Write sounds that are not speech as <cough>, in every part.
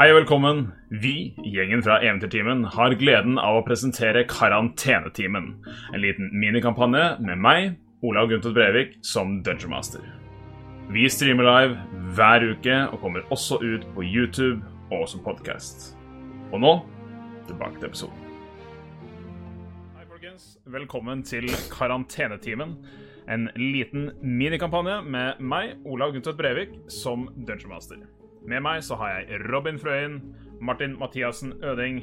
Hei og velkommen. Vi, gjengen fra Eventyrtimen, har gleden av å presentere Karantenetimen. En liten minikampanje med meg, Olav Gunther Brevik, som Dungeon Master. Vi streamer live hver uke og kommer også ut på YouTube og som podkast. Og nå tilbake til episoden. Hei, folkens. Velkommen til Karantenetimen. En liten minikampanje med meg, Olav Gunther Brevik, som Dungeon Master. Med meg så har jeg Robin Frøyen, Martin Mathiassen Øding,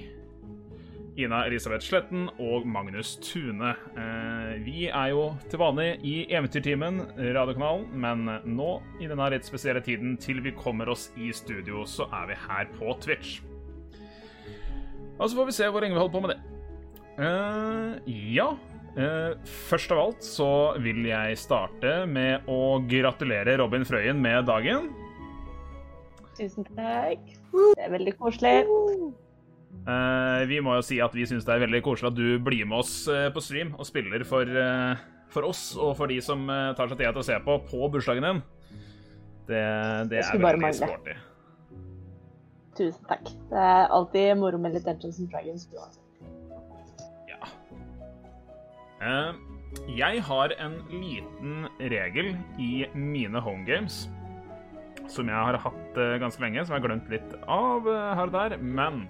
Ina Elisabeth Sletten og Magnus Tune. Eh, vi er jo til vanlig i Eventyrtimen, radiokanalen, men nå, i denne litt spesielle tiden til vi kommer oss i studio, så er vi her på Twitch. Og så får vi se hvor lenge vi holder på med det. Eh, ja. Uh, først av alt så vil jeg starte med å gratulere Robin Frøyen med dagen. Tusen takk. Det er veldig koselig. Uh, vi må jo si at vi syns det er veldig koselig at du blir med oss eh, på stream og spiller for, uh, for oss og for de som tar seg tida til å se på på bursdagen din. Det, det er veldig sporty. Tusen takk. Det er alltid moro med litt Dungeons and Dragons. uansett. Ja. Uh, jeg har en liten regel i mine homegames som jeg har hatt eh, ganske lenge, som jeg har glemt litt av eh, her og der. Men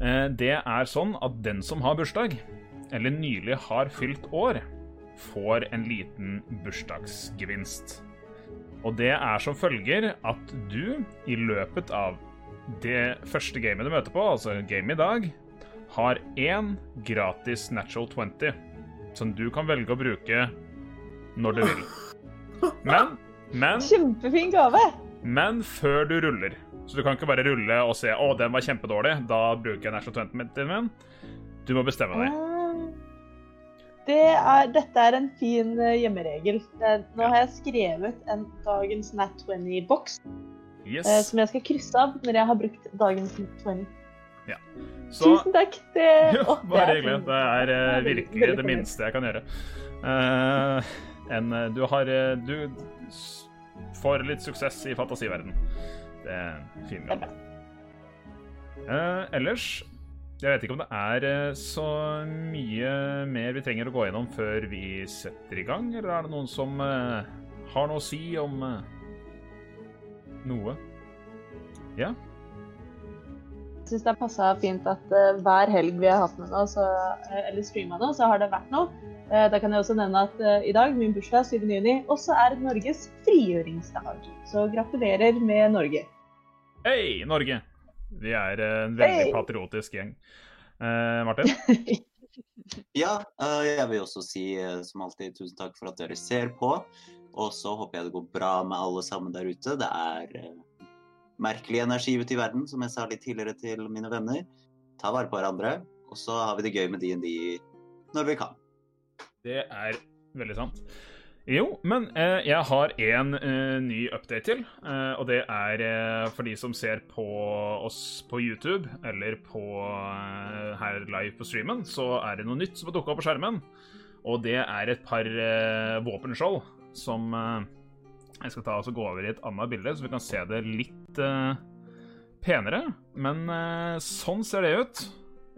eh, det er sånn at den som har bursdag, eller nylig har fylt år, får en liten bursdagsgevinst. Og det er som følger at du i løpet av det første gamet du møter på, altså game i dag, har én gratis natural 20 som du kan velge å bruke når du vil. <laughs> Men, men, Kjempefin gave! men før du ruller. Så du kan ikke bare rulle og se å, den var kjempedårlig, da bruker jeg natural 20 min. Du må bestemme deg. Ah, Det er, dette er en fin eh, hjemmeregel. Nå har jeg skrevet en dagens Nat 20-boks Yes. som jeg skal krysse av når jeg har brukt dagens Nat 20. Så Tusen takk! Det, <laughs> Jo, bare hyggelig. Det er eh, virkelig det minste jeg kan gjøre. Uh, en, eh, du har eh, Du får litt suksess i fantasiverden. Det er en fin grad. Eh, ellers Jeg vet ikke om det er eh, så mye mer vi trenger å gå gjennom før vi setter i gang, eller er det noen som eh, har noe å si om eh, noe? Ja? Syns det har passa fint at uh, hver helg vi har hatt med nå, så, uh, eller streama nå, så har det vært noe. Uh, da kan jeg også nevne at i dag, min bursdag 7. juni, også er Norges frigjøringsdag. Så gratulerer med Norge. Hei, Norge! Vi er en veldig hey. patriotisk gjeng. Eh, Martin? <laughs> Ja, eh, jeg vil også si som alltid tusen takk for at dere ser på. Og så håper jeg det går bra med alle sammen der ute. Det er merkelig energi ute i verden, som jeg sa litt tidligere til mine venner. Ta vare på hverandre, og så har vi det gøy med DND når vi kan. Det er veldig sant. Jo, men eh, jeg har en eh, ny update til. eh, og det er eh, for de som ser på oss på YouTube eller på eh, her live på streamen, så er det noe nytt som har dukka opp på skjermen. Og det er et par eh, våpenskjold som Jeg skal ta og gå over i et annet bilde, så vi kan se det litt uh, penere. Men uh, sånn ser det ut.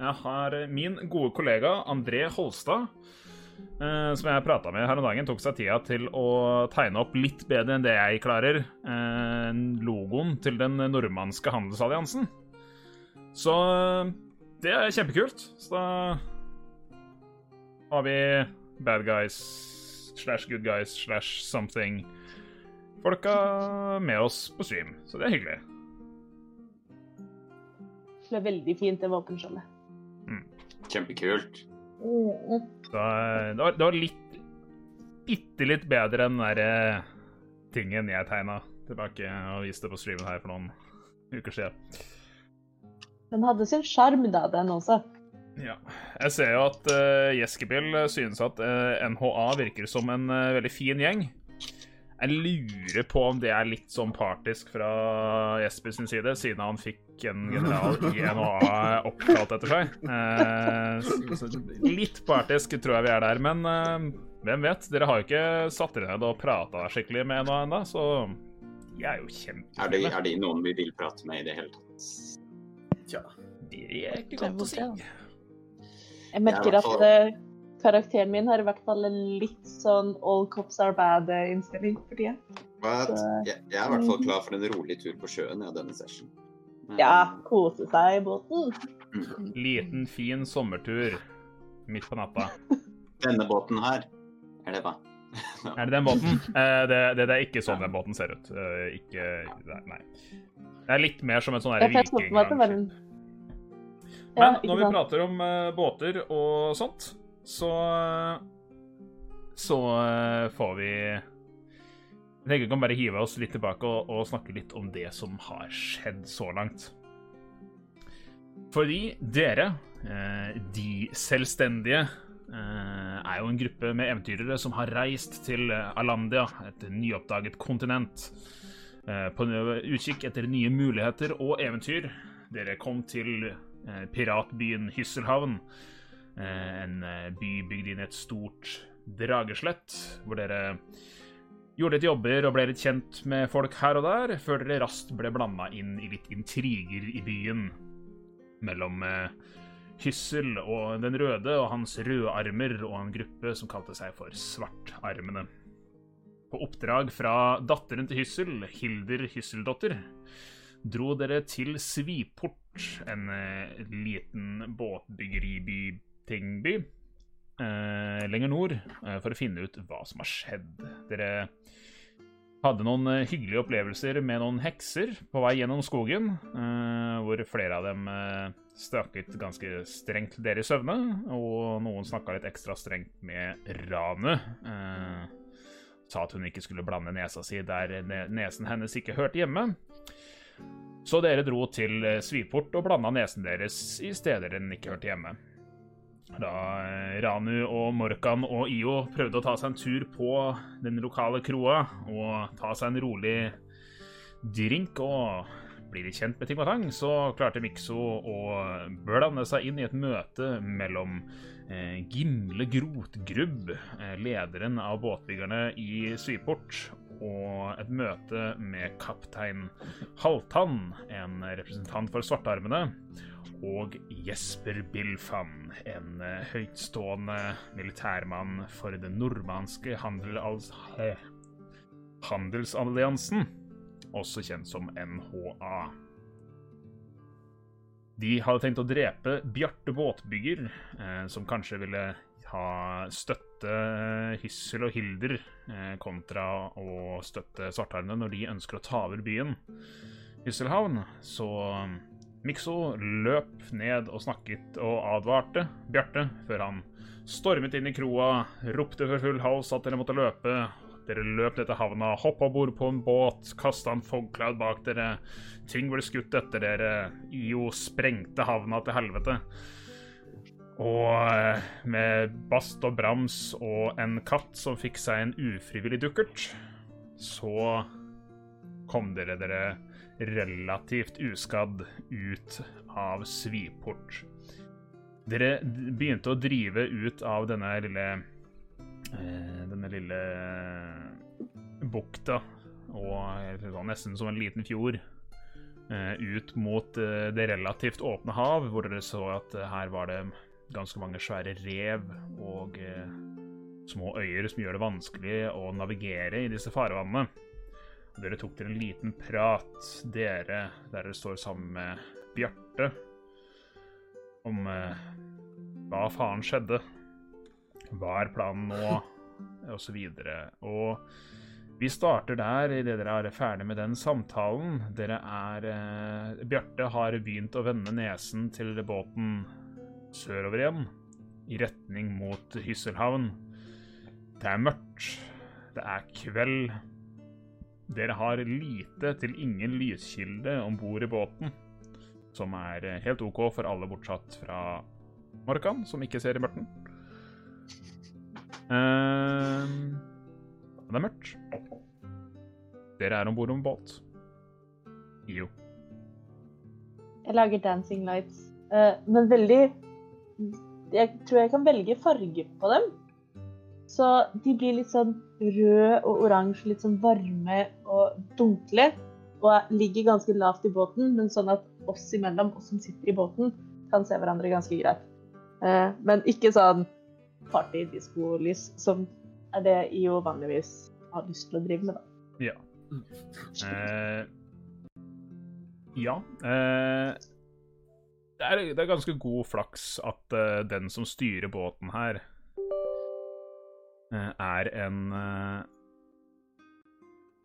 Jeg har min gode kollega André Holstad uh, som jeg prata med her om dagen, tok seg tida til å tegne opp litt bedre enn det jeg klarer, logoen til den nordmannske handelsalliansen. Så det er kjempekult. Så da har vi bad guys slash good guys slash something folka med oss på stream. Så det er hyggelig. Det er veldig fint, det våpenskjoldet. Kjempekult. Mm. Så eh, det var, det var litt Bitte litt bedre enn den derre tingen jeg tegna tilbake og viste på streamen her for noen uker siden. Den hadde sin sjarm, da, den også. Ja. Jeg ser jo at uh, Jeskebil synes at uh, NHA virker som en uh, veldig fin gjeng. Jeg lurer på om det er litt sånn partisk fra Jesper sin side, siden han fikk en general i NHA oppkalt etter seg. Eh, litt partisk tror jeg vi er der, men eh, hvem vet? Dere har jo ikke satt dere ned og prata skikkelig med NHA ennå, så De er jo Er er de noen vi vil prate med i det hele tatt? Tja, det er ikke godt å si. Jeg merker at eh, karakteren min har i hvert fall en litt sånn all cops are bad-innstilling for tida. Så- Jeg, jeg er i hvert fall klar for en rolig tur på sjøen ja, denne session. Men- Ja, kose seg i båten. Mm. Liten, fin sommertur midt på natta. Denne båten her, er det hva? <laughs> Er det den båten? Eh, det, det, det er ikke sånn den båten ser ut. Eh, ikke Nei. Det er litt mer som en sånn var en Men når vi prater om eh, båter og sånt, så Så eh, får vi Jeg tenker vi kan bare hive oss litt tilbake og, og snakke litt om det som har skjedd så langt. Fordi dere, eh, de selvstendige, eh, er jo en gruppe med eventyrere som har reist til Alandia, et nyoppdaget kontinent, på utkikk etter nye muligheter og eventyr. Dere kom til piratbyen Hysselhavn, en eh, by bygd inn i et stort drageslett, hvor dere gjorde litt jobber og ble litt kjent med folk her og der, før dere raskt ble blanda inn i litt intriger i byen mellom eh, Hyssel og Den røde og hans røde armer og en gruppe som kalte seg for Svartarmene. På oppdrag fra datteren til Hyssel, Hilder Hysseldotter, dro dere til Sviport, en liten liten båtbyggeriby-tingby eh, lenger nord, eh, for å finne ut hva som har skjedd. Dere hadde noen eh, hyggelige opplevelser med noen hekser på vei gjennom skogen, eh, hvor flere av dem eh, snakket ganske strengt til dere i søvne, og noen snakka litt ekstra strengt med Ranu. Eh, sa at hun ikke skulle blande nesa si der ne nesen hennes ikke hørte hjemme. Så dere dro til eh, Sviport og blanda nesen deres i steder den ikke hørte hjemme. Da eh, Ranu og Morkan og Io prøvde å ta seg en tur på den lokale kroa og ta seg en rolig drink og bli litt kjent med ting så klarte Mikso å blande seg inn i et møte mellom eh, Gimle Grotgrubb, eh, lederen av båtbyggerne i Sviport, og et møte med kaptein Halvtann, en representant for Svartarmene, og Jesper Bilfan, en eh, høytstående militærmann for den nordmannske eh, handelsalliansen, også kjent som NHA. De hadde tenkt å drepe Bjarte Båtbygger, eh, som kanskje ville ha støtte Hyssel og Hilder eh, kontra å støtte Svartarmene når de ønsker å ta over byen Hysselhavn. Så Mikso løp ned og snakket og advarte Bjarte før han stormet inn i kroa, ropte for full hals at dere måtte løpe. Dere løp ned til havna, hoppa bord på en båt, kasta en fogcloud bak dere. Ting ble skutt etter dere. IO sprengte havna til helvete. Og med bast og brams og en katt som fikk seg en ufrivillig dukkert, så kom dere dere relativt uskadd ut av Sviport. Dere begynte å drive ut av denne lille eh, Denne lille bukta, og nesten som en liten fjord, eh, ut mot eh, det relativt åpne hav, hvor dere så at eh, her var det ganske mange svære rev og eh, små øyer som gjør det vanskelig å navigere i disse farvannene. Dere tok dere en liten prat, dere, der dere står sammen med Bjarte, om eh, hva faen skjedde, hva er planen nå, og så. Og vi starter der idet dere er ferdig med den samtalen. Dere er eh, Bjarte har begynt å vende nesen til båten sørover igjen, i retning mot Hysselhavn. Det er mørkt, det er kveld. Dere har lite til ingen lyskilde om bord i båten, som er eh, helt OK for alle bortsatt fra Morkan, som ikke ser i mørten. Uh, det er mørkt. Dere er om bord om båt. Jo. Jeg lager dancing lights, uh, men veldig Jeg tror jeg kan velge farge på dem. Så de blir litt sånn rød og oransje, litt sånn varme og dunkle. Og ligger ganske lavt i båten, men sånn at oss imellom, oss som sitter i båten, kan se hverandre ganske greit. Eh, men ikke sånn party-disco-lys, som er det IO vanligvis har lyst til å drive med, da. Ja. Eh, ja. Eh, det, er, det er ganske god flaks at uh, den som styrer båten her, er en eh,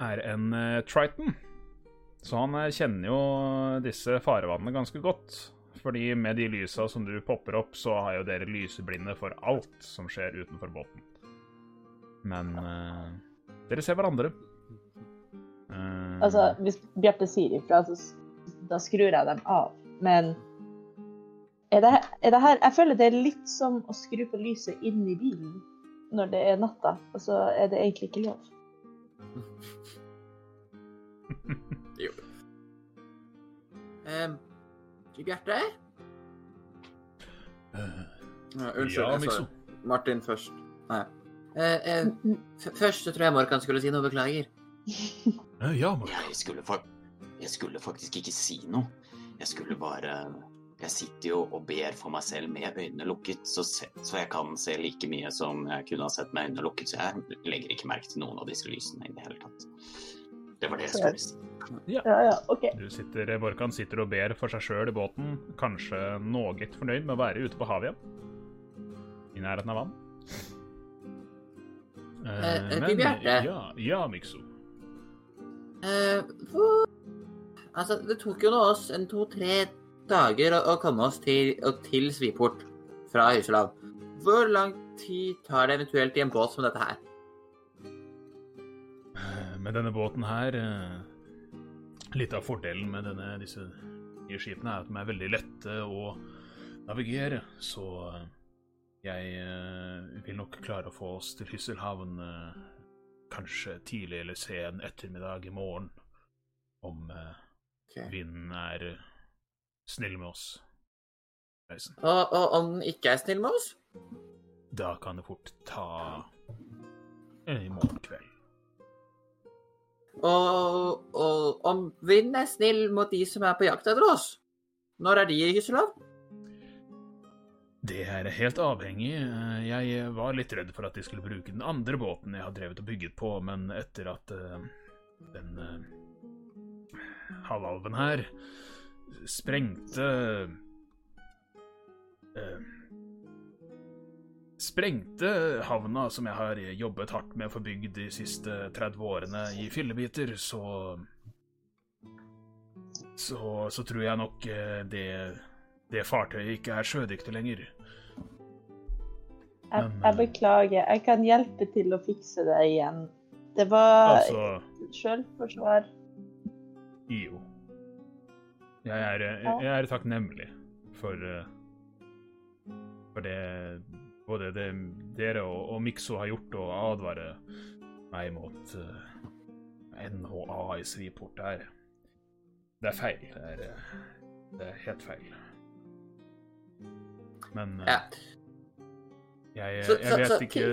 Er en eh, Triton. Så han eh, kjenner jo disse farevannene ganske godt. Fordi med de lysa som du popper opp, så har jo dere lyseblinde for alt som skjer utenfor båten. Men uh, dere ser hverandre. Uh, Altså, hvis Bjarte sier ifra, så da skrur jeg dem av. Men er det, er det her Jeg føler det er litt som å skru på lyset inn i bilen når det er natta, og så er det egentlig ikke lov. <laughs> Jo. Um, Bjarte? Uh, unnskyld, ja, jeg sa Martin først. Nei. Uh, uh, først så tror jeg Morkan skulle si noe. Beklager. Ja, Mark. Jeg skulle, jeg skulle faktisk ikke si noe. Jeg skulle bare Jeg sitter jo og ber for meg selv med øynene lukket, så, se, så jeg kan se like mye som jeg kunne ha sett med øynene lukket, så jeg legger ikke merke til noen av disse lysene i det hele tatt. Det var det jeg skulle si. Ja, ja, OK. Du sitter, Vorkan sitter og ber for seg sjøl i båten, kanskje noe fornøyd med å være ute på havet igjen. I nærheten av vann. Eh, eh, Bjarte? ja, ja, Mikso. Eh, Altså, det tok jo nå oss en to-tre dager å, å komme oss til, til Sviport fra Høyselav. Hvor lang tid tar det eventuelt i en båt som dette her? Med denne båten her eh, Litt av fordelen med denne, disse nye skipene er at de er veldig lette å navigere, så eh, jeg eh, vil nok klare å få oss til Hysselhavn kanskje tidlig eller sen ettermiddag i morgen, om okay. Vinden er snill med oss. Reisen. Og, og om den ikke er snill med oss? Da kan det fort ta en i morgen kveld. Og, og om vinden er snill mot de som er på jakt etter oss? Når er de i Hysselov? Det er helt avhengig. Eh, Jeg var litt redd for at de skulle bruke den andre båten jeg har drevet og bygget på, men etter at uh, den uh, halvalven her sprengte eh, Sprengte havna som jeg har jobbet hardt med å få bygd de siste 30 årene i fillebiter, så så, så tror jeg nok eh, det det fartøyet ikke er sjødyktig lenger. Jeg, jeg eh, beklager. Jeg kan hjelpe til å fikse det igjen. Det var Altså sjølforsvar. IO. Jeg er, eh, jeg er takknemlig for eh, For det både det dere og, og Mikso har gjort, å advare meg mot uh, NHA i Sviport. Det er, det er feil. Det er, eh, det er helt feil. Men uh, Ja. jeg, jeg vet ikke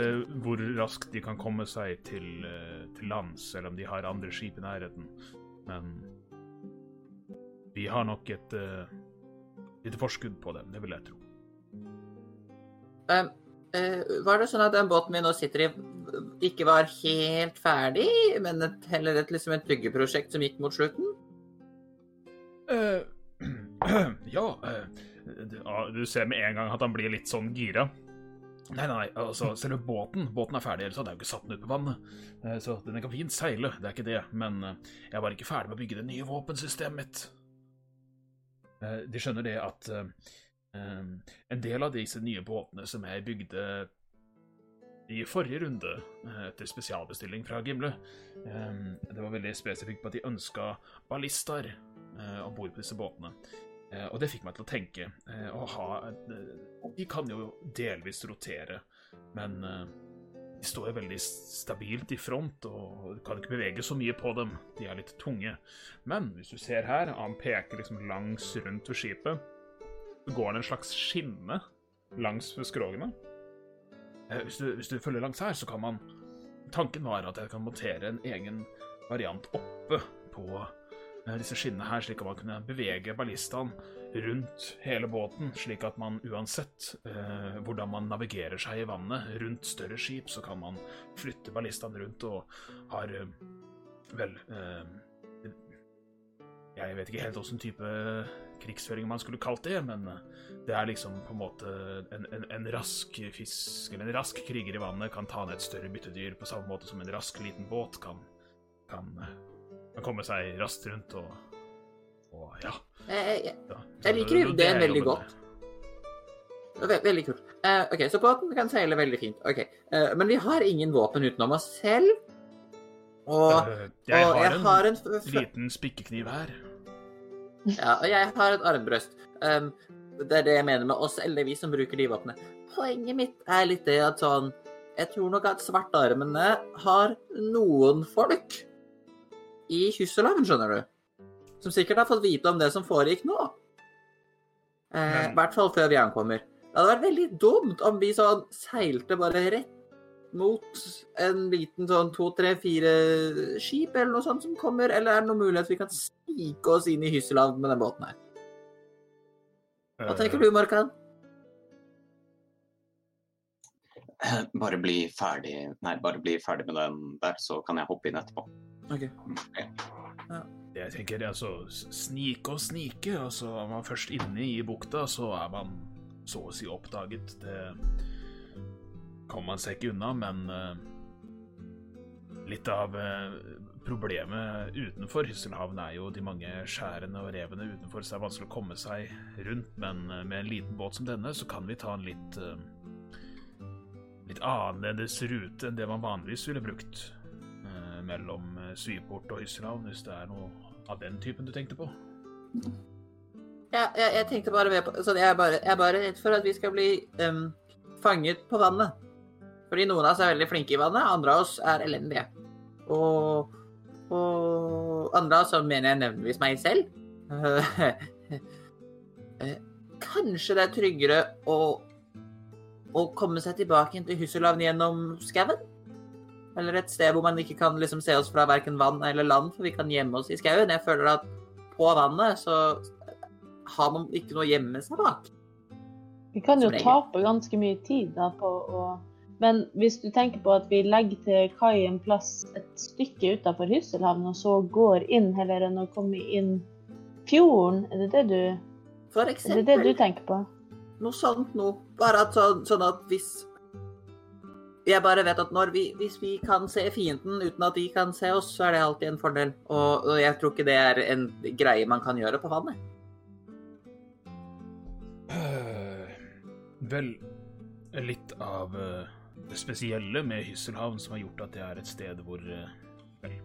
hvor raskt de kan komme seg til, eh, til lands, selv om de har andre skip i nærheten. Men vi har nok et uh, lite forskudd på dem, det vil jeg tro. Um, uh, var det sånn at den båten vi nå sitter i, ikke var helt ferdig, men et, heller et, liksom et byggeprosjekt som gikk mot slutten? Uh, <clears throat> ja eh, du- ser med en gang at han blir litt sånn gira. Nei, nei, altså, selve båten båten er ferdig, ellers hadde jeg jo ikke satt den ut på vannet. Eh, Så den kan fint seile, det er ikke det, men eh, jeg var ikke ferdig med å bygge det nye våpensystemet mitt. Eh, De skjønner det at eh, eh, en del av disse nye båtene som jeg bygde i forrige runde, etter spesialbestilling fra Gimle, det var veldig spesifikt på at de ønska ballister om bord på disse båtene. Og det fikk meg til å tenke å ha De kan jo delvis rotere, men de står veldig stabilt i front, og kan ikke bevege så mye på dem. De er litt tunge. Men hvis du ser her, han peker liksom langs rundt ved skipet, går han en slags skinne langs ved skrogene. Eh, hvis, du, hvis du følger langs her, så kan man tanken var at jeg kan montere en egen variant oppe på eh, disse skinnene her, slik at man kunne bevege ballistaen rundt hele båten, slik at man uansett eh, hvordan man navigerer seg i vannet rundt større skip, så kan man flytte ballistaen rundt og har eh, vel eh, Jeg vet ikke helt åssen type krigsføring man skulle kalt det, men eh, det er liksom på en måte en, en, en rask fisk, eller en rask kriger i vannet kan ta ned et større byttedyr på samme måte som en rask liten båt kan, kan, kan komme seg raskt rundt og, og ja. Jeg, jeg, jeg liker Det- ideen veldig godt. Ve veldig kult. Uh, ok, Så båten kan seile veldig fint. Ok, uh, Men vi har ingen våpen utenom oss selv. Og, uh, Jeg og har jeg en har en liten spikkekniv her. Ja, og jeg har et armbrøst. Um, det er det jeg mener med oss, eller vi som bruker de våpnene. Poenget mitt er litt det at sånn Jeg tror nok at Svartarmene har noen folk i kysselaven, skjønner du. Som sikkert har fått vite om det som foregikk nå. Eh, I hvert fall før vi ankommer. Det hadde vært veldig dumt om vi sånn seilte bare rett mot en liten sånn to, tre, fire skip eller noe sånt som kommer, eller er det noen mulighet vi kan snike oss inn i Hysseland med den båten her? Hva Eh, tenker du, Markan? Bare bli ferdig Nei, bare bli ferdig med den der, så kan jeg hoppe inn etterpå. Ok. Jeg tenker altså snike og snike. Altså, er man først inne i bukta, så er man så å si oppdaget. Det kommer man seg ikke unna, men uh, litt av uh, problemet utenfor Hysselhavn er jo de mange skjærene og revene utenfor, så det er vanskelig å komme seg rundt. Men eh, med en liten båt som denne, så kan vi ta en litt litt annerledes rute enn det man vanligvis ville brukt mellom eh, og Hysselhavn, hvis det er noe av den typen du tenkte på. Ja, jeg, jeg tenkte bare med på sånn, jeg, er bare, jeg er bare redd for at vi skal bli um, fanget på vannet. Fordi noen av oss er veldig flinke i vannet, andre av oss er elendige. Og, og andre av oss, mener jeg nevnligvis meg selv <laughs> eh, Kanskje det er tryggere å, å komme seg tilbake til Husselavn gjennom skauen? Eller et sted hvor man ikke kan liksom se oss fra verken vann eller land, for vi kan gjemme oss i skauen. Jeg føler at på vannet så har man ikke noe å gjemme seg bak. Vi kan jo tape ganske mye tid da på å Men hvis du tenker på at vi legger til kai en plass et stykke utafor Hysselhavn, og så går inn heller enn å komme inn fjorden, er det det du, For er det, det du tenker på? Noe sånt noe. Bare at sånn, sånn at hvis Jeg bare vet at vi, hvis vi kan se fienden uten at de kan se oss, så er det alltid en fordel. Og, og jeg tror ikke det er en greie man kan gjøre på vannet. Øh, vel, litt av øh, det spesielle med Hysselhavn som har gjort at det er et sted hvor øh, vel,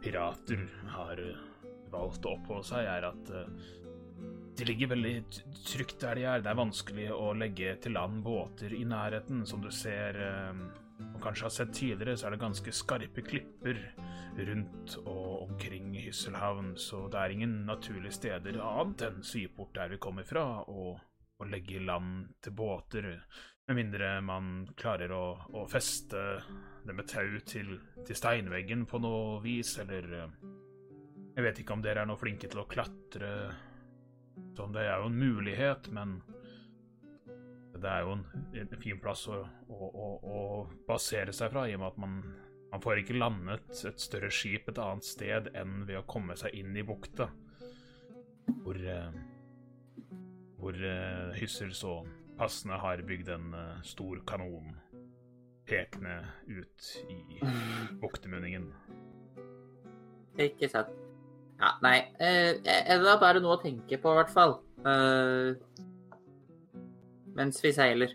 pirater har valgt å oppholde seg, er at de ligger veldig trygt der de er. Det er vanskelig å legge til land båter i nærheten. Som du ser øh, og kanskje har sett tidligere, så er det ganske skarpe klipper rundt og omkring Hysselhavn, så det er ingen naturlige steder annet enn Syport der vi kommer fra, å legge i land til båter, med mindre man klarer å, å feste det med tau til, til steinveggen på noe vis, eller eh, Jeg vet ikke om dere er noe flinke til å klatre, sånn det er jo en mulighet, men det er jo en, en fin plass å, å, å, å basere seg fra, i og med at man, man får ikke landet et større skip et annet sted enn ved å komme seg inn i bukta, hvor, eh, hvor eh, Hyssel så passende har bygd en eh, stor kanon pekende ut i <laughs> buktemunningen. Ikke sant. Ja, nei. Eh, det er bare noe å tenke på, i hvert fall. Eh, mens vi seiler.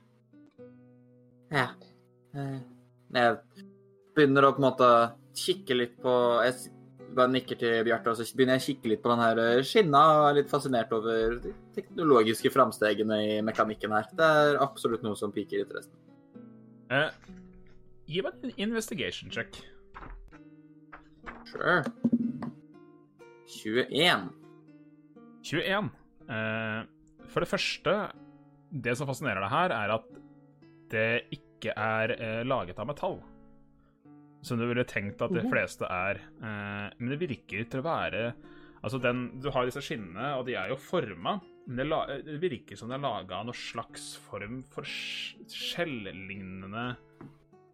Ja. Eh, jeg begynner å på en måte kikke litt på Jeg bare nikker til Bjarte, og så begynner jeg å kikke litt på den her eh, skinna og er litt fascinert over de teknologiske framstegene i mekanikken her. Det er absolutt noe som piker interessen. Eh, gi meg en investigation check. Sure. 21. 21. Eh, for det første, det som fascinerer deg her, er at det ikke er eh, laget av metall. som du ville tenkt at de Mhm. fleste er. Eh, men det virker til å være Altså, den, du har disse skinnene, og de er jo forma, men det, la, det virker som det er laga av noe slags form for skjellignende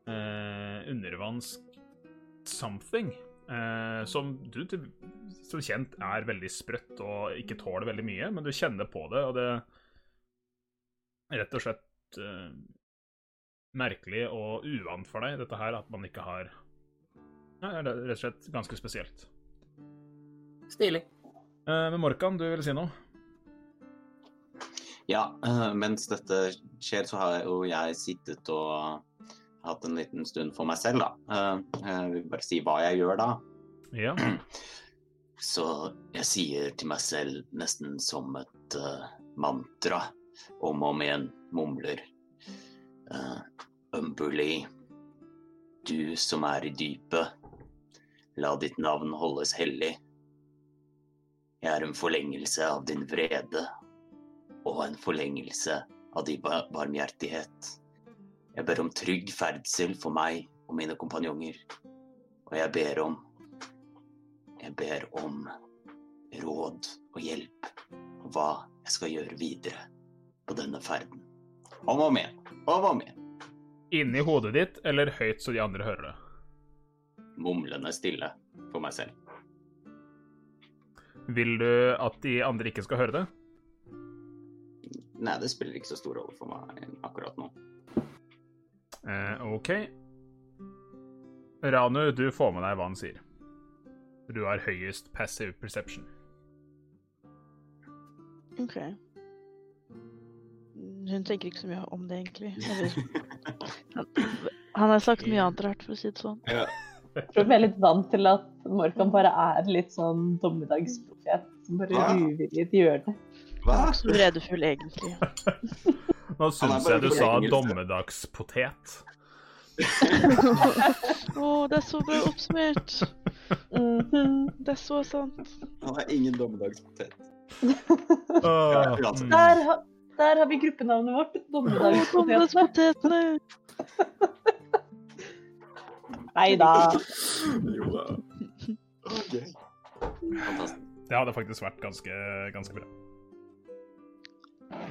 eh, undervannsk something. Eh, som du til, som kjent er veldig sprøtt og ikke tåler veldig mye, men du kjenner på det, og det er rett og slett eh, merkelig og uvant for deg, dette her, at man ikke har ja, det er rett og slett ganske spesielt. Stilig. Eh, men Morkan, du ville si noe? Ja, eh, mens dette skjer, så har jo jeg sittet og hatt en liten stund for meg selv, da. Eh, Jeg vil bare si hva jeg gjør da. Ja. <clears throat> Så jeg sier til meg selv nesten som et uh, mantra om og om igjen, mumler. Uh, Umberly, du som er i dypet, la ditt navn holdes hellig. Jeg er en forlengelse av din vrede og en forlengelse av din bar- barmhjertighet. Jeg ber om trygg ferdsel for meg og mine kompanjonger, og jeg ber om jeg ber om råd og hjelp på hva jeg skal gjøre videre på denne ferden. Om og om igjen. Om og om igjen. Inni hodet ditt, eller høyt så de andre hører det? Mumlende stille for meg selv. Vil du at de andre ikke skal høre det? Nei, det spiller ikke så stor rolle for meg akkurat nå. Eh, OK. Ranu, du får med deg hva han sier. Du har høyest passive perception. OK. Hun tenker ikke så mye om det, egentlig. <laughs> Han har sagt mye annet rart, for å si det sånn. Jeg tror vi er litt vant til at Morkan bare er litt sånn dommedagsprofet som bare Ja. uvillig gjør det. Hva? Så vredefull, egentlig. <laughs> Nå syns jeg du sa dommedagspotet. <laughs> Å, det er så bra oppsummert. Mhm. Det er så sant. Han er ingen dommedagspotet. Uh, mm. Der, ha- der har vi gruppenavnet vårt. Dommedagspotetene. Potetene. <laughs> Nei da. Jo da. Ok. Fantastisk. Det hadde faktisk vært ganske, ganske bra.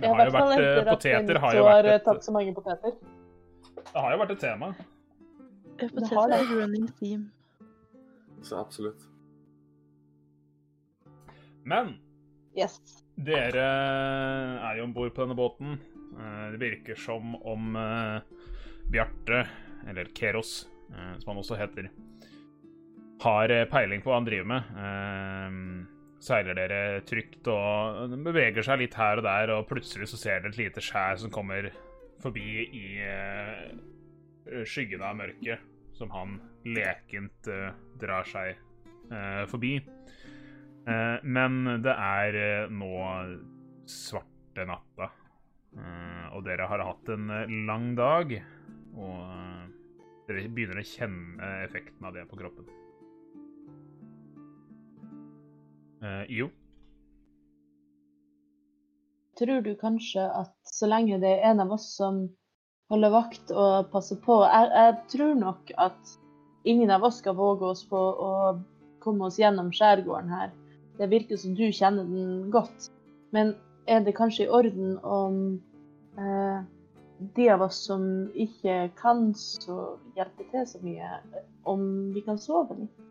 Det har jo vært, eh, poteter har jo vært eh, et, tatt så mange poteter. det har jo vært et tema. har Poteter det. er running theme. Så absolutt. Men Yes. dere er jo om bord på denne båten. Eh, Det virker som om eh, Bjarte, eller Keros, eh, som han også heter, har eh, peiling på hva han driver med. Eh, Seiler dere trygt og beveger seg litt her og der, og plutselig så ser dere et lite skjær som kommer forbi i eh, skyggen av mørket, som han lekent eh, drar seg eh, forbi. Men det er nå svarte natta, og dere har hatt en lang dag. Og dere begynner å kjenne effekten av det på kroppen. Eh, jo. Tror du kanskje at så lenge det er en av oss som holder vakt og passer på Jeg, jeg tror nok at ingen av oss skal våge oss på å komme oss gjennom skjærgården her. Det virker som du kjenner den godt. Men er det kanskje i orden om eh, de av oss som ikke kan så hjelpe til så mye, om vi kan sove litt?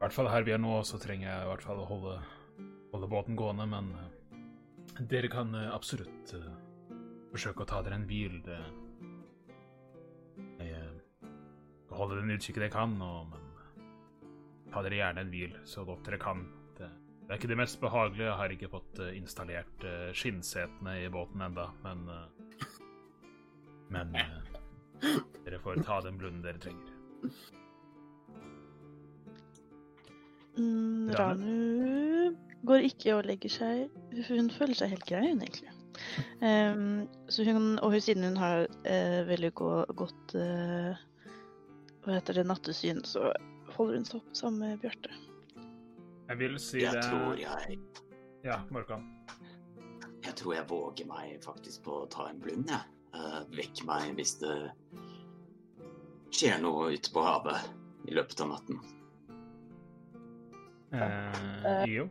I hvert fall her vi er nå, så trenger jeg i hvert fall å holde, holde båten gående, men eh, dere kan eh, absolutt eh, forsøke å ta dere en hvil. Jeg eh, skal holde den utkikken jeg kan, og, men ta dere gjerne en hvil så godt dere kan. Det, det er ikke det mest behagelige. Jeg har ikke fått installert skinnsetene i båten enda, men Men dere får ta den blunden dere trenger. Mm, Ranu? Går ikke og legger seg. Hun føler seg helt grei, hun, egentlig. Um, så hun, og hun, siden hun har uh, veldig gå, godt uh, Hva heter det, nattesyn, så holder hun seg opp sammen med Bjarte. Jeg vil si Jeg det tror jeg Ja, Morkan. Jeg tror jeg våger meg faktisk på å ta en blund, jeg. Uh, vekk meg hvis det skjer noe ute på havet i løpet av natten. Eh, IO?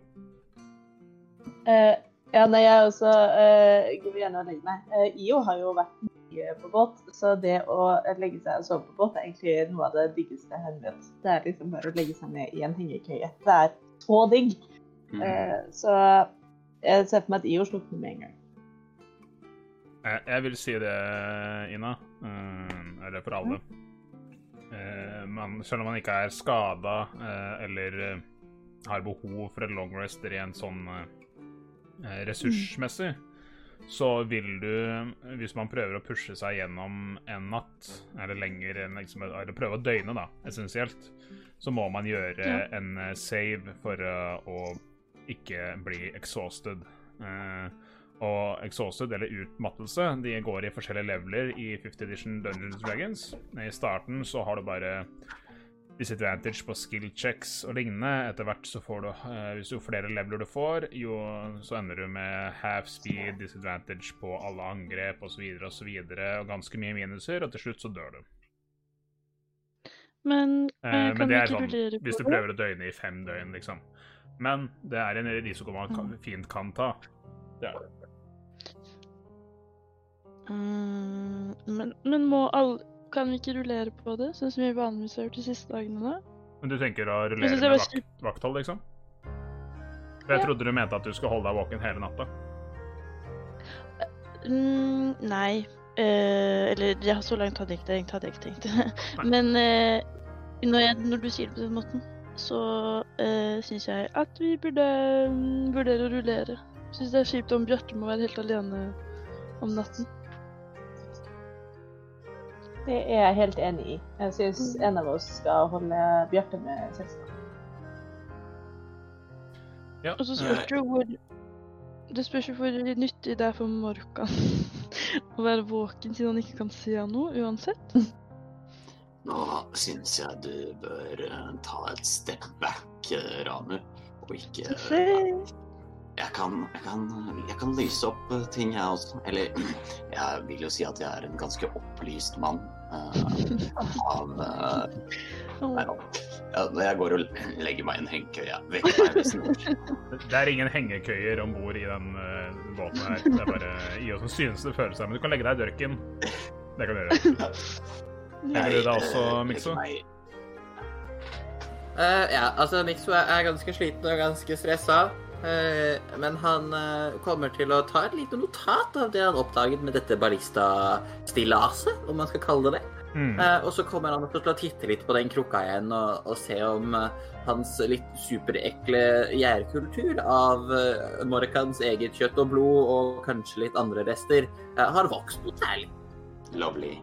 Eh, ja, nei, jeg også eh, vil gjerne legge meg. Eh, IO har jo vært mye på båt, så det å legge seg og sove på båt er egentlig noe av det diggeste hen vet. Det er liksom bare å legge seg ned i en hengekøye. Det er så digg. Mm. Eh, så jeg ser for meg at IO slukner med en gang. Eh, Jeg vil si det, Ina. Eh, Eller for alle. Eh, Man, selv om man ikke er skada eller eh, har behov for en long rest i en sånn eh, ressursmessig, så vil du, hvis man prøver å pushe seg gjennom en natt, eller lenger enn liksom, Eller prøve å døgne, da, essensielt, så må man gjøre Ja. en eh, save for uh, å ikke bli exhausted. Eh, og exhausted, eller utmattelse, de går i forskjellige leveler i 50 edition Dungeons Dragons. I starten så har du bare disadvantage på skill checks og lignende. Etter hvert så får du eh, Hvis jo flere leveler du får, jo så ender du med half speed, disadvantage på alle angrep osv. Og, så videre, og ganske mye minuser, og til slutt så dør du. Men Eh, eh, men kan det er sånn hvis du prøver å døgne i fem døgn, liksom. Men det er en risiko man kan, fint kan ta. Det er det. Mm, men, men må alle Kan vi ikke rullere på det, sånn som vi vanligvis har gjort de siste dagene? da? Men du tenker å rullere med vakt, vakthold, liksom? For jeg Ja. trodde du mente at du skulle holde deg våken hele natta. Mm, nei. Uh, eller ja, så langt hadde jeg ikke tenkt. Hadde jeg ikke tenkt. <laughs> Men uh, når, jeg, når du sier det på den måten, så uh, syns jeg at vi burde um, vurdere å rullere. Syns det er kjipt om Bjarte må være helt alene om natten. Det er jeg helt enig i. Jeg syns en av oss skal holde Bjarte med selskap. Ja. Og så spørs det jo hvor Det spørs jo hvor nyttig det er for Morkan <laughs> å være våken siden han ikke kan se noe uansett. Nå syns jeg du bør eh, ta et step back, eh, Ranu, og ikke. Jeg kan, jeg, kan, jeg kan lyse opp eh, ting, jeg også. Eller jeg vil jo si at jeg er en ganske opplyst mann. Uh, av uh, Nei da. Jeg går og legger meg i en hengekøye. Vekk meg hvis noe Det er ingen hengekøyer om bord i den uh, båten her. Det er bare IO som synes det føles her. Men du kan legge deg i dørken. Det kan du gjøre. Legger du deg også, eh, Mikso? Eh, ja, altså Mikso er, er ganske sliten og ganske stressa. Eh, men han eh, kommer til å ta et lite notat av det han oppdaget med dette ballistastillaset, om man skal kalle det det. Mm. Eh, og så kommer han til å titte litt på den krukka igjen og, og se om hans litt superekle gjærkultur av Morkans eget kjøtt og blod og kanskje litt andre rester har vokst noe særlig. Lovely.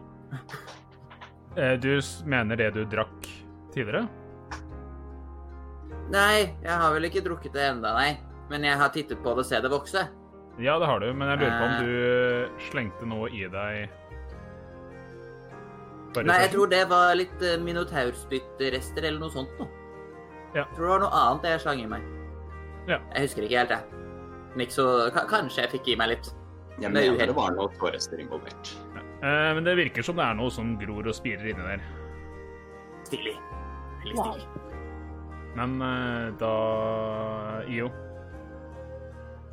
Eh, Du mener det du drakk tidligere? Nei, jeg har vel ikke drukket det enda, nei. Men jeg har tittet på det og ser det vokse. Ja, det har du, men jeg lurer på om Eh. du slengte noe i deg Bare Nei, jeg tror det var litt uh, minotaurspyttrester eller noe sånt noe. Ja. Jeg tror det var noe annet jeg slang i meg. Ja. Jeg husker ikke helt, jeg. Nick, så kanskje jeg fikk i meg litt. Jeg mener uheldig. det var noe tårester involvert. Eh, Men det virker som det er noe som gror og spirer inni der. Stilig. Veldig Wow. Men eh, da IO Eh,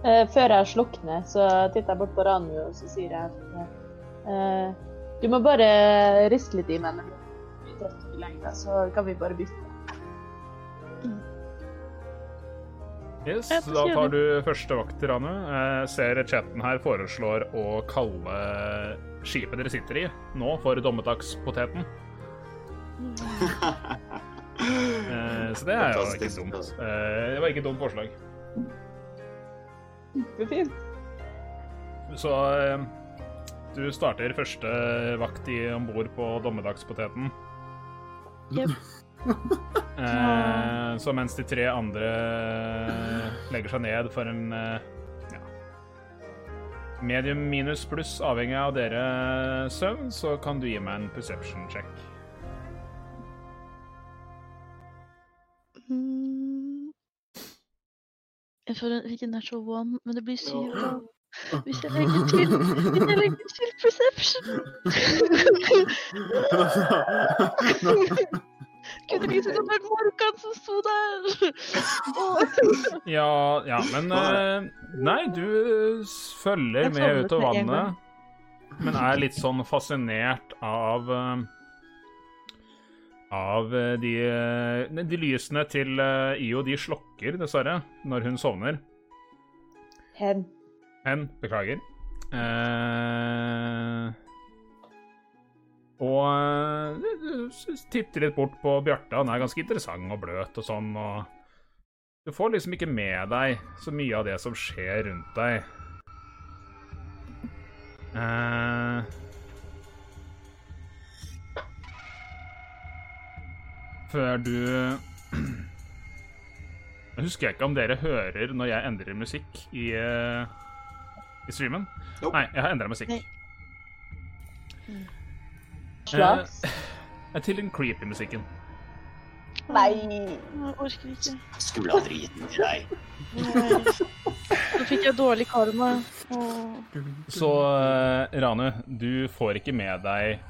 før jeg slukner, så titter jeg bort på Ranu og så sier jeg at eh, du må bare riste litt i meg når du blir trøtt i lengda, så kan vi bare bytte. Yes, så det da tar du første vakt, Ranu. Jeg ser chatten her foreslår å kalle skipet dere sitter i, nå for Dommetagspoteten. <laughs> Eh, så det er jo ikke dumt. Eh, det var ikke et dumt forslag. Kjempefint. Så eh, du starter første vakt i om bord på Dommedagspoteten. Yep. <laughs> Eh, så mens de tre andre legger seg ned for en eh, ja, medium minus pluss, avhengig av dere søvn, så kan du gi meg en perception check. Mm. Jeg får en, ikke natural one, men det blir syv. da. Hvis jeg legger til Hvis jeg legger til perception <laughs> Kunne vise at det var Morkan som sto der! Ja, ja, men eh, Nei, du følger med ut av vannet, men er litt sånn fascinert av eh, Av eh, de, eh, de lysene til eh, IO. De slokker, dessverre, når hun sovner. Hen. Hen, beklager. Eh, og titter litt bort på Bjarte. Han er ganske interessant og bløt og sånn. og Du får liksom ikke med deg så mye av det som skjer rundt deg. Eh, før du <clears throat> Jeg husker ikke om dere hører når jeg endrer musikk i, eh, i streamen. Nope. Nei, jeg har endra musikk. Slags. Eh, til den creepy musikken. Nei. Jeg orker ikke. Skulle aldri gitt den til deg. Nå fikk jeg dårlig karma. Åh. Så eh, Ranu, du får ikke med deg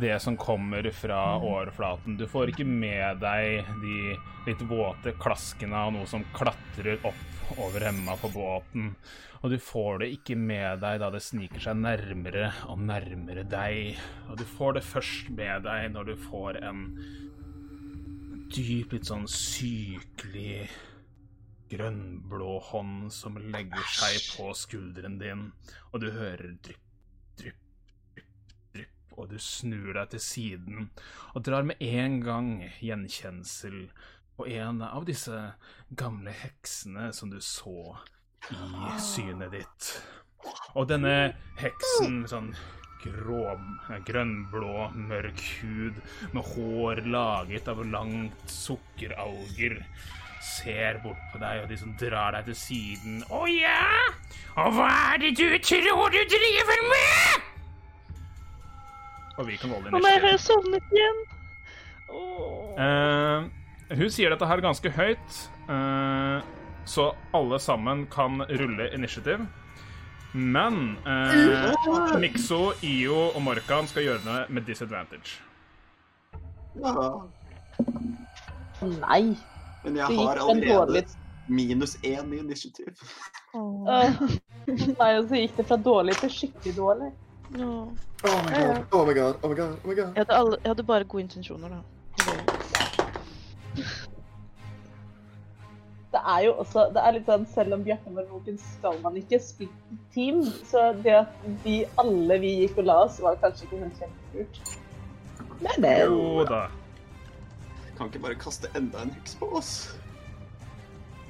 det som kommer fra overflaten. Du får ikke med deg de litt våte klaskene av noe som klatrer opp over hemma på båten. Og du får det ikke med deg da det sniker seg nærmere og nærmere deg. Og du får det først med deg når du får en dyp, litt sånn sykelig grønnblå hånd som legger seg på skulderen din, og du hører drypp, drypp, og du snur deg til siden og drar med en gang gjenkjensel på en av disse gamle heksene som du så i synet ditt. Og denne heksen sånn grå, grønnblå, mørk hud med hår laget av langt sukkeralger ser bort på deg, og de som drar deg til siden. Å ja? Og hva er det du tror du driver med? Og vi kan holde Å nei, har initiativ. jeg sovnet igjen? Eh, hun sier dette her ganske høyt, uh, så alle sammen kan rulle initiativ. Men uh, Mikso, Io og Morkan skal gjøre det med disadvantage. Ja. Nei. Men jeg har allerede minus én i initiativ. Øh. Nei, og så gikk det fra dårlig til skikkelig dårlig. Åh. Oh my god, oh my god, oh my god, oh my god. Jeg hadde, alle, jeg hadde bare gode intensjoner, da. Det er jo også det er litt sånn, Selv om Bjarte var våken, skal man ikke splitte team. Så det at vi alle vi gikk og la oss, var kanskje ikke sånn kjempelurt. Men men Jo da. Kan ikke bare kaste enda en heks på oss.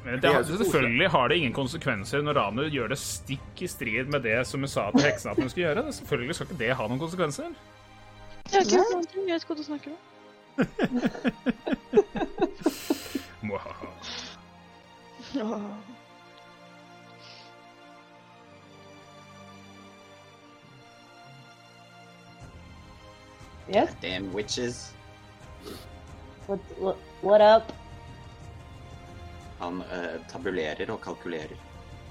Men det, selvfølgelig har det ingen konsekvenser når Ranu gjør det stikk i strid med det som hun sa til heksene at hun skulle gjøre. Selvfølgelig skal ikke det ha noen konsekvenser. Jeg har ikke gjort noen ting. Jeg vet hva du snakker om. Yes, Damn witches. what, what, what up? Han eh, tabulerer og kalkulerer.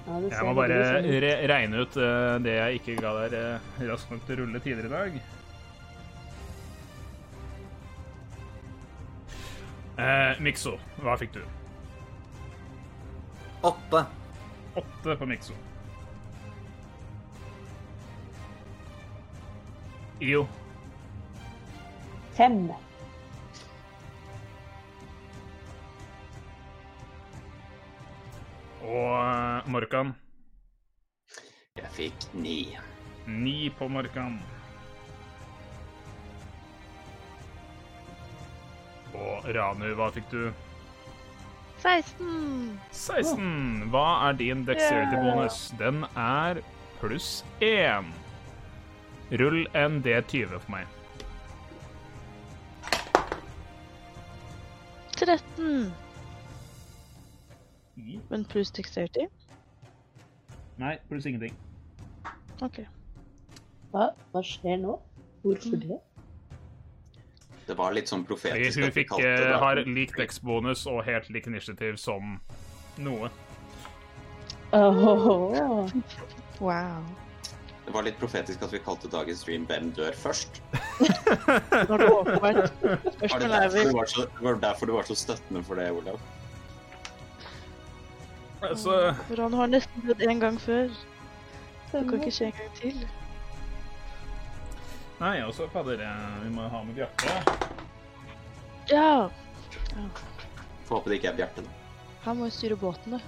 Ja, Jeg må bare sånn ut. re regne ut eh, det jeg ikke ga deg uh, raskt nok til å rulle tidligere i dag. Uh, Mikso, hva fikk du? Åtte. Åtte på Mikso. Io. Fem. Og eh, Morkan. Jeg fikk ni. Ni på Morkan. Og Ranu, hva fikk du? 16! 16. Hva er din dexterity bonus? Den er pluss 1. Rull en D20 for meg. 13! Men pluss dexterity? Nei, pluss ingenting. OK. Hva, hva skjer nå? Hvorfor det? Det var litt sånn profetisk hun fikk, eh, det har lik dex-bonus og helt lik initiativ som noe. Oh. Wow. Det var litt profetisk at vi kalte dagens stream 'Hvem dør først'? Når det åpenbart Var det, er derfor du vel var, var det derfor du var så støttende for det, Olav? Så For han har nesten dødd en gang før. Det kan ikke skje en gang til. Nei, og så fader, eh, vi må ha med Bjarte. Ja! Får håpe det ikke er Bjarte, da. Han må jo styre båten, da.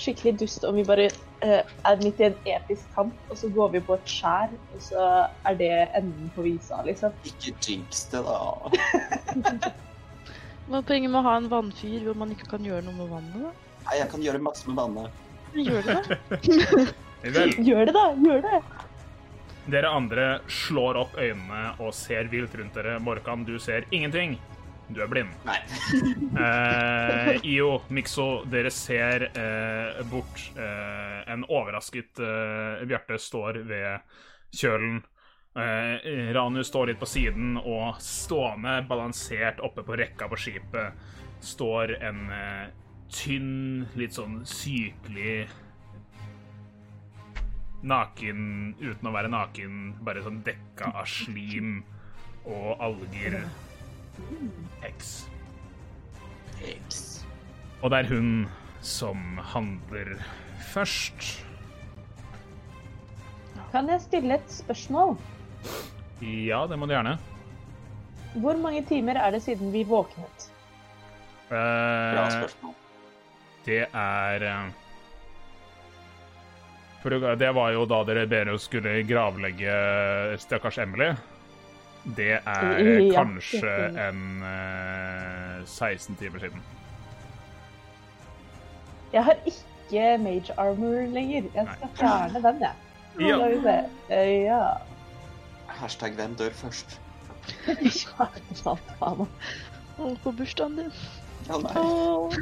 Skikkelig dust om vi bare uh, er midt i en episk kamp, og så går vi på et skjær, og så er det enden på visa, liksom. Ikke jinx det, da. <laughs> Hva er poenget med å ha en vannfyr hvor man ikke kan gjøre noe med vannet? da? Nei, jeg kan gjøre masse med vannet. Gjør det <laughs> da? Gjør det, da! Gjør det! dere andre slår opp øynene og ser vilt rundt dere. Morkan, du ser ingenting. Du er blind. Nei. <laughs> Eh, Io, Mikso, dere ser eh, bort. Eh, en overrasket eh, Bjarte står ved kjølen. Eh, Ranu står litt på siden, og stående balansert oppe på rekka på skipet står en eh, tynn, litt sånn sykelig Naken uten å være naken, bare sånn dekka av slim og alger. Heks. Heks. Og det er hun som handler først. Kan jeg stille et spørsmål? Ja, det må du gjerne. Hvor mange timer er det siden vi våknet? Bra Eh, spørsmål. det er eh, for det- var jo da dere bedre skulle gravlegge stakkars Emily. Det er <laughs> Ja, kanskje en eh, 16 timer siden. Jeg har ikke mage armor lenger. Jeg skal fjerne den, jeg. Ja. Eh, Ja. Hashtag 'Hvem dør først'? Ja, sant, faen. Å, på bursdagen din. Ja, nei. Åh.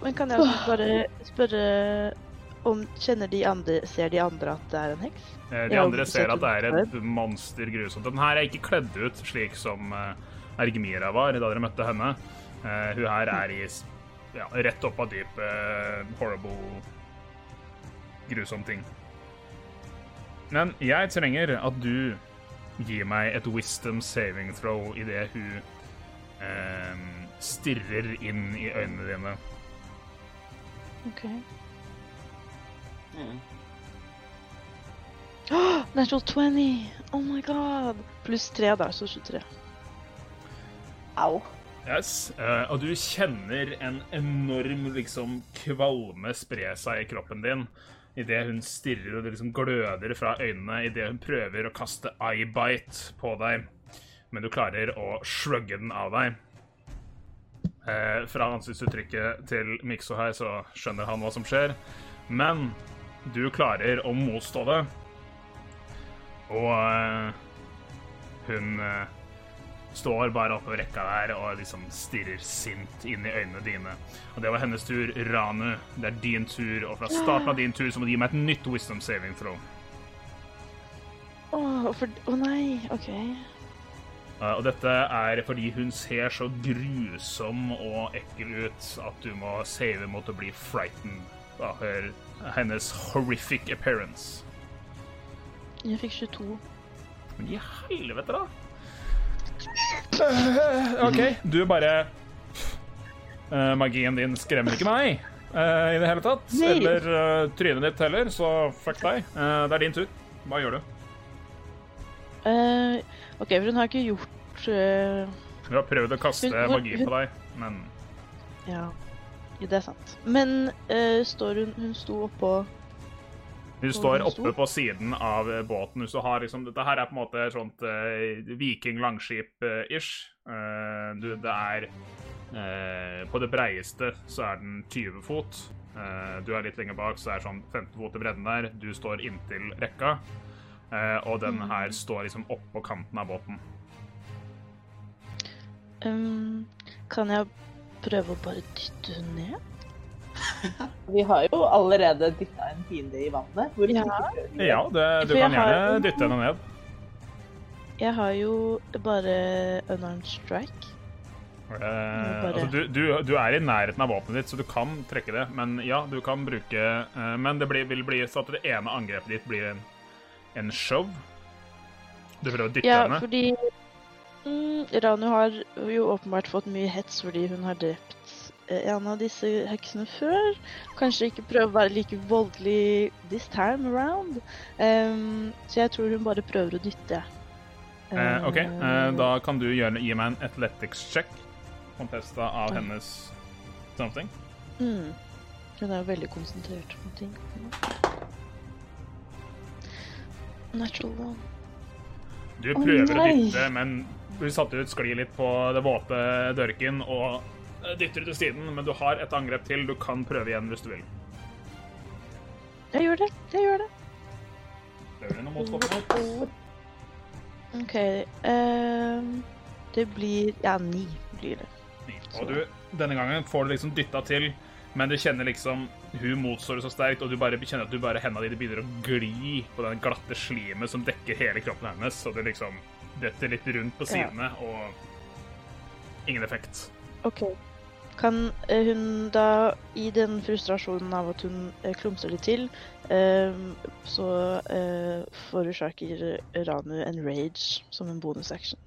Men kan jeg også bare spørre om Kjenner de andre Ser de andre at det er en heks? Eh, De andre ser at det er et monster grusomt. Den her er ikke kledd ut slik som eh, Ergemira var da dere møtte henne. Eh, hun her er i ja, rett opp av dypet. horrible Grusom ting. Men jeg trenger at du gir meg et wisdom saving throw idet hun eh, stirrer inn i øynene dine. OK. Mm. <gasps> Natural 20! Oh my god! Pluss tre der, så 23. Au. Yes, Uh, og du kjenner en enorm liksom kvalme spre seg i kroppen din idet hun stirrer og det liksom gløder fra øynene idet hun prøver å kaste eyebite på deg, men du klarer å shrugge den av deg. Eh, fra ansiktsuttrykket til Mikso her så skjønner han hva som skjer, men du klarer å motstå det, og eh, hun eh, står bare oppe på rekka der og liksom stirrer sint inn i øynene dine. Og det var hennes tur. Ranu, det er din tur, og fra starten av din tur så må du gi meg et nytt wisdom saving throw. Å, for Å nei, OK. Eh, og dette er fordi hun ser så grusom og ekkel ut at du må save mot å bli frightened av hennes horrific appearance. Jeg fikk 22. Men i helvete, da! Eh, OK, du bare uh, Magien din skremmer ikke meg uh, i det hele tatt. Nei. Eller uh, trynet ditt heller, så fuck deg. Det er din tur. Hva gjør du? OK, for hun har ikke gjort Hun har prøvd å kaste Hun- hun- magi på deg, men Ja, det er sant. Men står hun Hun sto oppå hun står oppe på siden av eh, båten. Så har liksom, dette her er på en måte sånt uh, viking-langskip-ish. Uh, du, det er uh, På det breieste så er den 20 fot. Uh, du er litt lenger bak, så er det sånn 15 fot i bredden der. Du står inntil rekka. Eh, og den her står liksom oppå kanten av båten. um, Kan jeg prøve å bare dytte hun ned? <laughs> Vi har jo allerede dytta en fiende i vannet. Hvor Ja. Ja, det, du kan gjerne har- dytte henne ned. Jeg har jo bare unarmed strike. Eh, bare- altså, du, du, du er i nærheten av våpenet ditt, så du kan trekke det. Men ja, du kan bruke eh, Men det blir, vil bli så at det ene angrepet ditt blir en, en show. Du prøver å dytte Ja, henne. fordi mm, Ranu har jo åpenbart fått mye hets fordi hun har drept en av disse heksene før. Kanskje ikke prøve å være like voldelig this time around. Um, så jeg tror hun bare prøver å dytte. Uh, OK, eh, Eh, da kan du gjøre, gi meg en athletics check. Contesta av Oi. hennes something. mm. Hun er jo veldig konsentrert på ting. Natural one. Du prøver prøver å dytte, men du satte ut skli litt på det våte dørken og eh, dytter til siden, men du har et angrep til. Du kan prøve igjen hvis du vil. Jeg gjør det. Jeg gjør det. Prøver du noe mot våpenet? OK. ehm, det blir Ja, ni blir det. Og du, denne gangen får du liksom dytta til, men du kjenner liksom hun motstår det så sterkt, og du bare kjenner at du bare hendene dine begynner å gli på den glatte slimet som dekker hele kroppen hennes, og det liksom detter litt rundt på Ja. sidene, og ingen effekt. OK. Kan eh, hun da, i den frustrasjonen av at hun eh, klumser det til, ehm, så eh, forårsaker Ranu en rage som en bonusaction.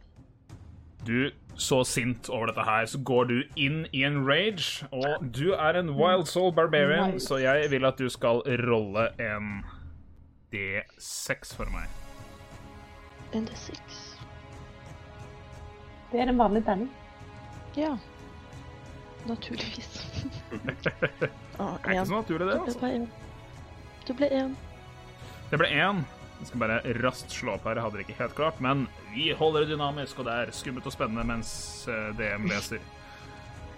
Du så sint over dette her, så går du inn i en rage, og du er en wild soul barbarian, Nei. så jeg vil at du skal rolle en D6 for meg. En D6 Det er en vanlig terning. Ja. Naturligvis. <laughs> ah, Det er ikke så naturlig, det, Det altså. du. Det ble én. Det ble én. Jeg skal bare raskt slå opp her, jeg hadde det ikke helt klart, men vi holder det dynamisk, og det er skummelt og spennende mens eh, DM leser. <laughs>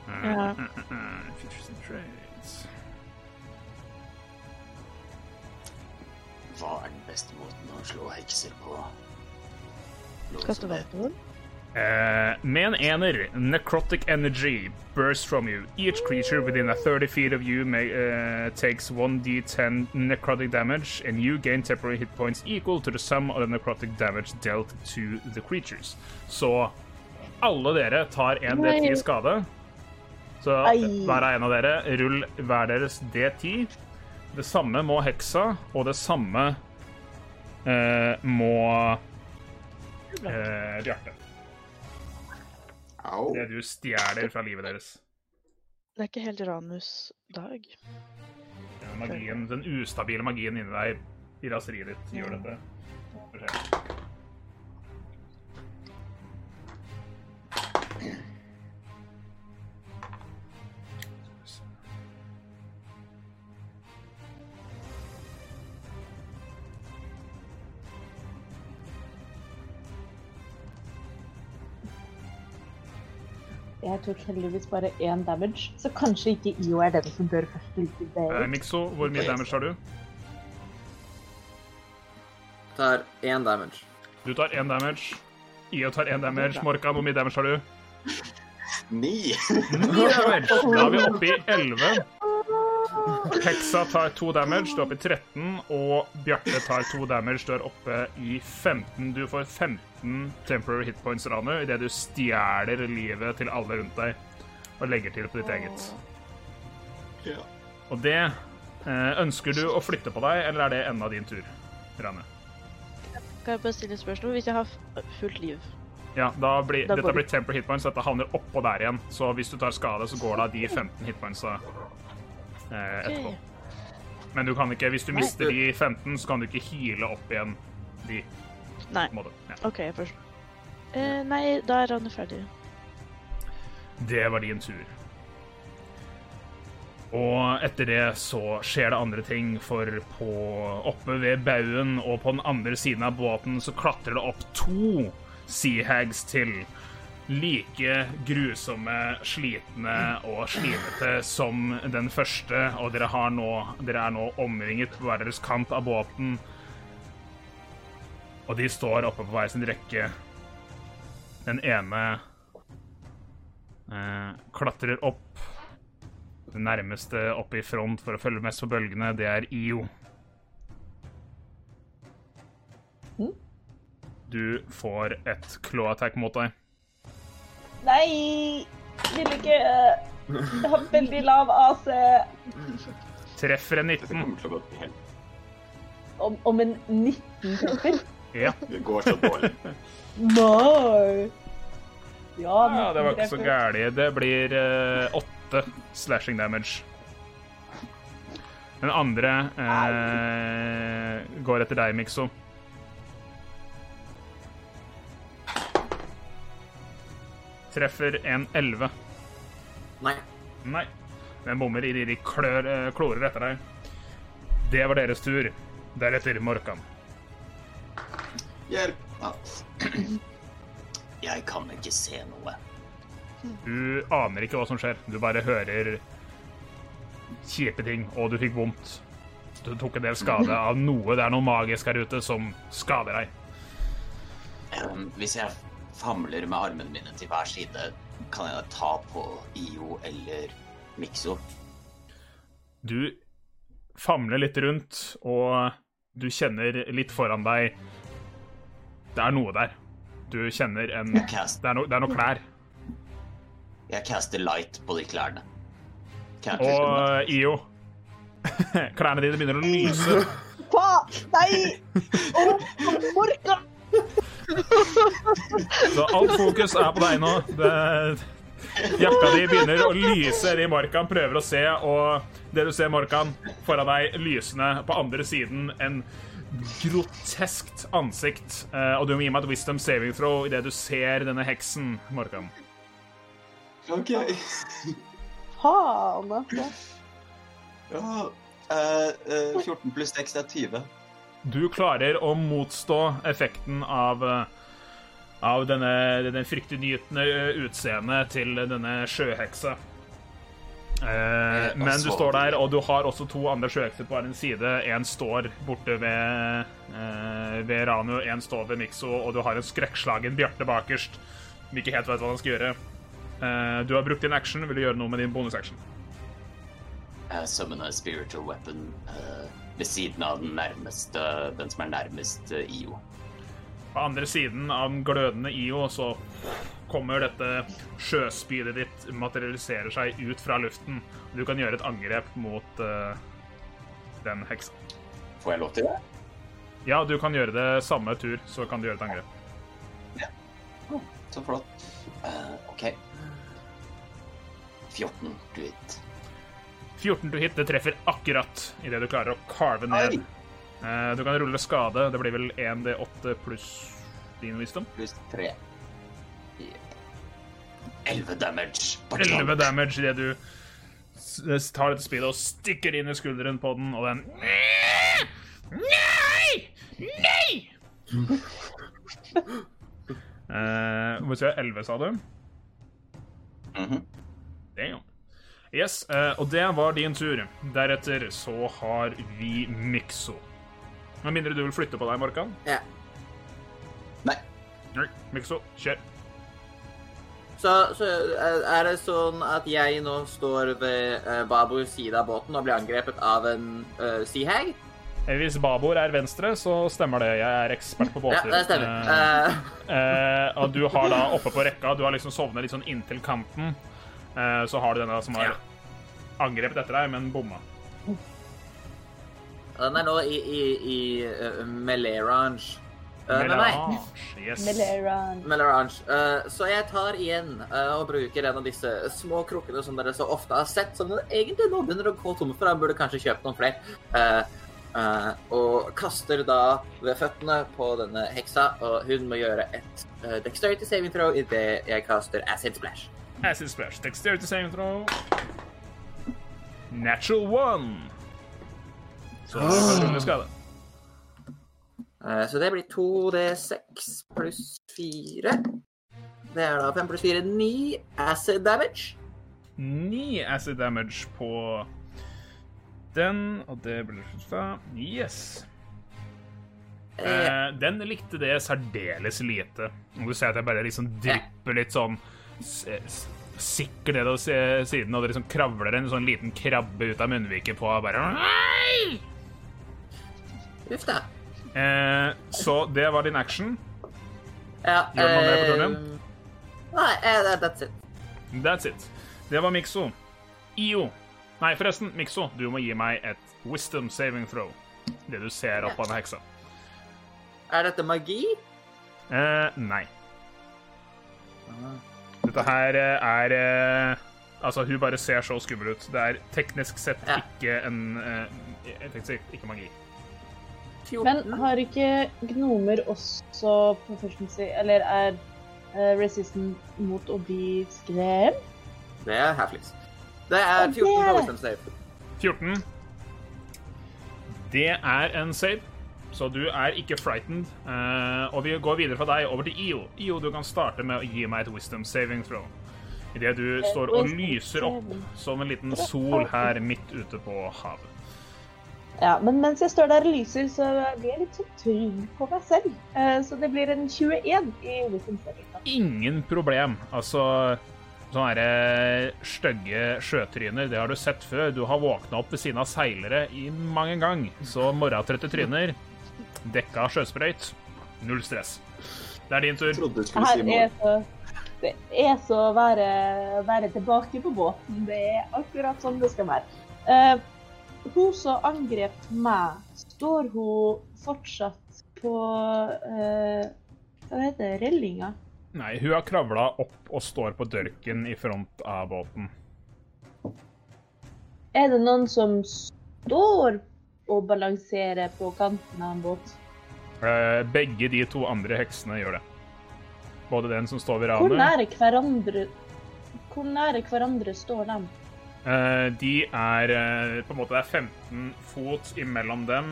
Eh, Ja. eh, features and traits. Hva er den beste måten å slå hekser på? Kaste som Eh, med en ener, necrotic energy bursts from you. Each creature within a 30 feet of you may, uh, takes 1d10 necrotic damage, and you gain temporary hit points equal to the sum of the necrotic damage dealt to the creatures. Så alle dere tar en D10 skade. Så hver av en av dere, rull hver deres D10. Det samme må heksa, og det samme uh, må Bjarte. Au. Det du stjeler fra livet deres. Det er ikke helt Ranus dag. Den, magien, den ustabile magien inni deg i raseriet ditt gjør dette. Får Jeg tok heldigvis bare én damage, så kanskje ikke IO er den som dør først. det. Eh, Mikso, hvor mye damage har du? Tar én damage. Du tar én damage. Io tar én damage. Morkan, hvor mye damage har du? Ni! Ni damage! Da er vi oppe i 11. Heksa tar to damage, du er oppe i 13. Og Bjarte tar to damage, du er oppe i 15. Du får 15 temporary hit points, Ranu, idet du stjeler livet til alle rundt deg og legger til på ditt eget. Og det eh, Ønsker du å flytte på deg, eller er det enda din tur, Rane? Kan jeg bare stille et spørsmål? Hvis jeg har fullt liv Ja, da blir, Da dette blir temporary hit points, dette havner oppå der igjen. Så hvis du tar skade, så går da de 15 hit pointsa eh, etterpå. Ok. Men du kan ikke, hvis du mister de 15, så kan du ikke heale opp igjen de. Nei. Ja. OK, jeg forstår. Eh, nei, da er han ferdig. Det var din tur. Og etter det så skjer det andre ting, for på oppe ved baugen og på den andre siden av båten så klatrer det opp to seahags til. Like grusomme, slitne og slimete som den første, og dere, har nå, dere er nå omringet på hver deres kant av båten. Og de står oppe på hver sin rekke. Den ene eh, klatrer opp. Den nærmeste oppe i front for å følge mest på bølgene, det er IO. Mm. Du får et claw attack mot deg. Nei! vil ikke eh, Jeg har veldig lav AC. Treffer en Dette 19. kommer til å gå til. Om, om en 19 treffer? Ja. Det går så dårlig. Nei. Ja, ja, det var ikke så gærent. Det blir eh, åtte slashing damage. Den andre uh, går etter deg, Mikso. Treffer en 11. Nei. Nei. Den bommer i de de klør, eh, klorer etter deg. Det var deres tur. Deretter Morkan. Hjelp! <clears throat> Jeg kan ikke se noe. Du aner ikke hva som skjer. Du bare hører kjipe ting, og du fikk vondt. Du tok en del skade <laughs> av noe. Det er noe magisk her ute som skader deg. Um, hvis jeg famler med armene mine til hver side, kan jeg ta på IO eller Mikso? Du famler litt rundt, og du kjenner litt foran deg Det er noe der. Du kjenner en cast, Det er, no, det er noe klær. jeg caster light på de klærne. Og IO <laughs> Klærne dine begynner å lyse. Hva? Nei! Oh! Så alt fokus er på deg nå. Det, jakka di begynner å lyse i Morkan, prøver å se, og det du ser, Morkan, foran deg lysende på andre siden, en groteskt ansikt. Eh, og du må gi meg et wisdom saving throw idet du ser denne heksen, Morkan. OK. Faen, altså. Ja. uh, eh, 14 pluss 6 er 20. Du klarer å motstå effekten av eh, av denne, denne fryktinngytende eh, utseendet til denne sjøheksa. Eh, men du står der, og du har også to andre sjøhekser på hver din side. En står borte ved, eh, ved Ranu, en står ved Mikso, og du har en skrekkslagen Bjarte bakerst som ikke helt vet hva han skal gjøre. Eh, du har brukt din action. Vil du gjøre noe med din bonusaction? Uh, summoner a spiritual weapon eh, ved siden av den nærmeste, den som er nærmest eh, IO. På andre siden av den glødende IO så kommer dette sjøspydet ditt materialiserer seg ut fra luften. Du kan gjøre et angrep mot uh, den heksa. Får jeg lov til det? Ja, du kan gjøre det samme tur, så kan du gjøre et angrep. ja, Så flott. Uh, OK. 14 du hit. 14 to hit, det treffer akkurat idet du klarer å carve ned. Eh, du kan rulle skade. Det blir vel 1D8 pluss din wisdom. Pluss 3. 11 damage. 11 damage idet du tar dette spillet og stikker inn i skulderen på den, og den Nei! Nei! <laughs> Eh, Hvor jeg 11, sa du? Mhm. Damn. Yes, eh, og det var din tur. Deretter så har vi Mikso. Med mindre du vil flytte på deg, Morkan. Ja. Nei. Nei, Mikso, kjør. Så, så eh, er det sånn at jeg nå står ved uh, Babors side av båten og blir angrepet av en uh, seahag? Eh, Hvis babord er venstre, så stemmer det. Jeg er ekspert på Ja, det stemmer. Uh... Eh, Eh, og du har da oppe på rekka, du har liksom sovnet litt sånn inntil kanten. Eh, så har du denne som har Ja. angrepet etter deg, men bomma. den er nå i, i, i uh, melee range. Uh, med Yes. Meleran. Melee range. Eh, så jeg tar igjen og bruker en av disse små krukkene som dere så ofte har sett, som den egentlig nå begynner å gå tom for. Jeg burde kanskje kjøpt noen flere. Eh, eh, og kaster da ved føttene på denne heksa, og hun må gjøre et dexterity saving throw idet jeg kaster acid splash. Acid splash. Dexterity saving throw. Natural one. Så det skade. Eh, så det blir 2D6 pluss 4. Det er da 5 pluss 4, 9 acid damage. 9 acid damage på den, og det blir slutta. Yes. Eh, Eh, den likte det særdeles lite. Og du ser at jeg bare liksom drypper litt sånn sikker nedover si- siden, og det liksom kravler en sånn liten krabbe ut av munnviket på og bare! Uff da. eh, Så det var din action. Ja, Gjør du noe mer på turen eh, Nei, uh, that's it. That's it. Det var Mikso. IO. Nei, forresten, Mikso, du må gi meg et wisdom saving throw. Det du ser opp av den heksa. Er dette magi? Eh, nei. Dette her eh, er eh, Altså, hun bare ser så skummel ut. Det er teknisk sett Ja. ikke en eh, teknisk sett ikke magi. 14. Men har ikke gnomer også proficiency, eller er resistant mot å bli skremt? Det er halflings. Det er 14 er på det. wisdom save. 14. Det er en save, så du er ikke frightened. Uh, og vi går videre fra deg over til IO. IO, du kan starte med å gi meg et wisdom saving throw. Idet du står og lyser opp som en liten sol her midt ute på havet. Ja, men mens jeg står der og lyser, så blir jeg litt så trygg på meg selv. Uh, så det blir en 21 i wisdom saving. da. Ingen problem. Altså Sånne her stygge sjøtryner, det har du sett før. Du har våkna opp ved siden av seilere i mange gang. Så morgentrøtte tryner, dekka sjøsprøyt, null stress. Det er din tur. Her er så, det er så å være, være tilbake på båten. Det er akkurat sånn det skal være. Uh, hun som angrep meg, står hun fortsatt på uh, Hva heter det? Rellinga? Nei, hun har kravla opp og står på dørken i front av båten. Er det noen som står og balansere på kanten av en båt? Eh, begge de to andre heksene gjør det. Både den som står ved Hvor nære hverandre Hvor nære hverandre står de? eh, De er eh, på en måte Det er 15 fot imellom dem.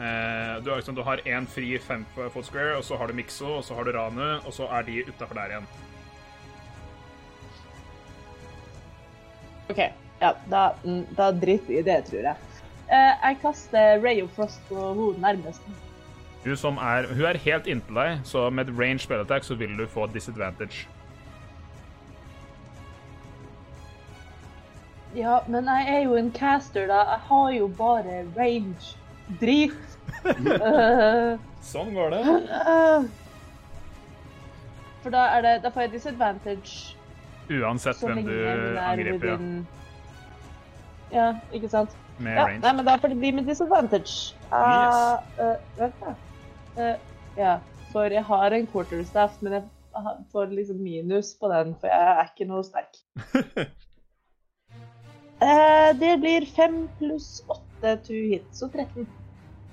Eh, du, har, liksom, du har én fri 5 foot square, og så har du Mikso, og så har du Ranu, og så er de utafor der igjen. OK. Ja, da, da driter vi i det, tror jeg. Eh, jeg kaster Ray of Frost på hodet nærmest. Hun, som er, hun er helt inntil deg, så med et range spell attack så vil du få disadvantage. Ja, men jeg er jo en caster, da. Jeg har jo bare range. Drit. uh, <laughs> Sånn går det. For da, er det, da får jeg disadvantage Uansett hvem du er angriper within Ja, ikke sant? med Ja, range. nei, men da får det bli med disadvantage. Uh, yes. uh, vent, da. Uh, ja, for jeg har en quarterstaff, men jeg får liksom minus på den, for jeg er ikke noe sterk. <laughs> Eh, det blir fem pluss åtte to hit, så 13.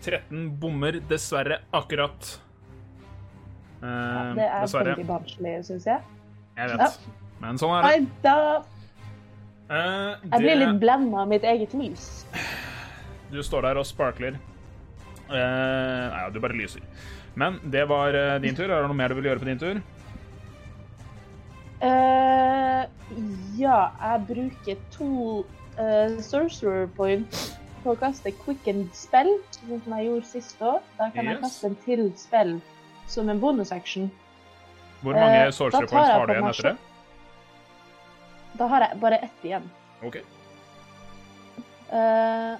13 bommer dessverre akkurat. Eh, Ja, det er dessverre. veldig barnslig, syns jeg. Jeg vet. Men sånn er det. Nei, da Eh, Jeg blir litt blenda av mitt eget lys. Du står der og sparkler. Uh, nei, ja, du bare lyser. Men det var uh, din tur. Er det noe mer du vil gjøre på din tur? Uh, ja, jeg bruker to sorcerer points på å kaste quickened spell, sånn som jeg gjorde sist òg. Da kan jeg kaste en til spell som en bonusaction. Hvor mange sorcerer points har du igjen etter det? Da har jeg bare ett igjen. OK. Uh,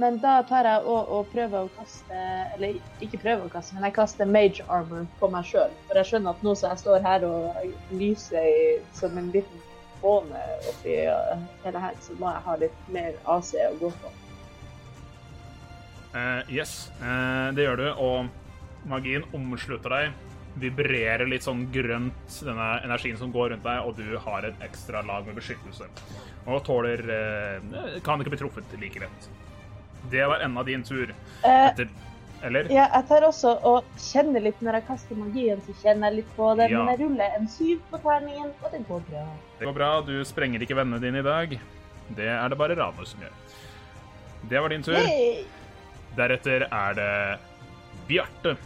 men da tar jeg og, og prøver å kaste Eller ikke prøver å kaste, men jeg kaster mage armor på meg sjøl. For jeg skjønner at nå som jeg står her og lyser i, som en liten båne oppi uh, hele her, så må jeg ha litt mer AC å gå på. Uh, yes, det gjør du, og magien omslutter deg. Vibrerer litt sånn grønt, denne energien som går rundt deg, og du har et ekstra lag med beskyttelse. Og tåler eh, Kan ikke bli truffet like lett. Det var enda din tur. Eh, Etter Eller? ja, jeg tar også og kjenner litt når jeg kaster magien, så kjenner jeg litt på det. Ja. Men jeg ruller en syv på terningen, og det går bra. Det går bra, du sprenger ikke vennene dine i dag. Det er det bare Ranus som gjør. Det var din tur. Hey. Deretter er det Bjarte.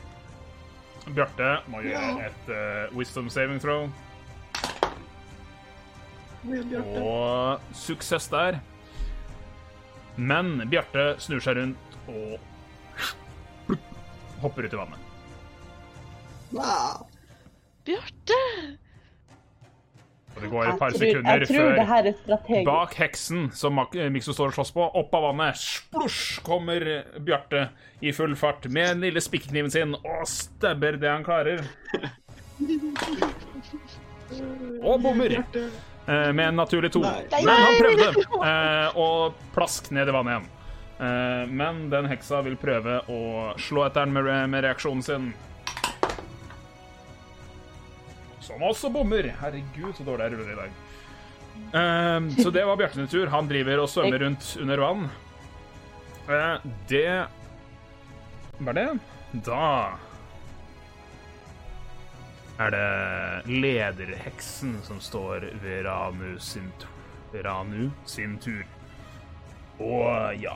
Bjarte må gjøre et uh, wisdom saving throw. Og suksess der. Men Bjarte snur seg rundt og <laughs> hopper ut i vannet. Wow. Bjarte! Og det går et par tror, sekunder jeg tror det før. Bak heksen som Mikso står og slåss på, opp av vannet, splosj, kommer Bjarte i full fart med den lille spikkekniven sin og stabber det han klarer. Og bommer. eh, med en naturlig to. Men han prøvde eh, å plaske ned i vannet igjen. Eh, men den heksa vil prøve å slå etter den med, re- med reaksjonen sin. Som også bommer. Herregud, så dårlig jeg ruller i dag. Um, så det var Bjarte tur. Han driver og svømmer rundt under vann. Uh, det var det. Da er det lederheksen som står ved Ranu sin, Ranu sin tur. Og ja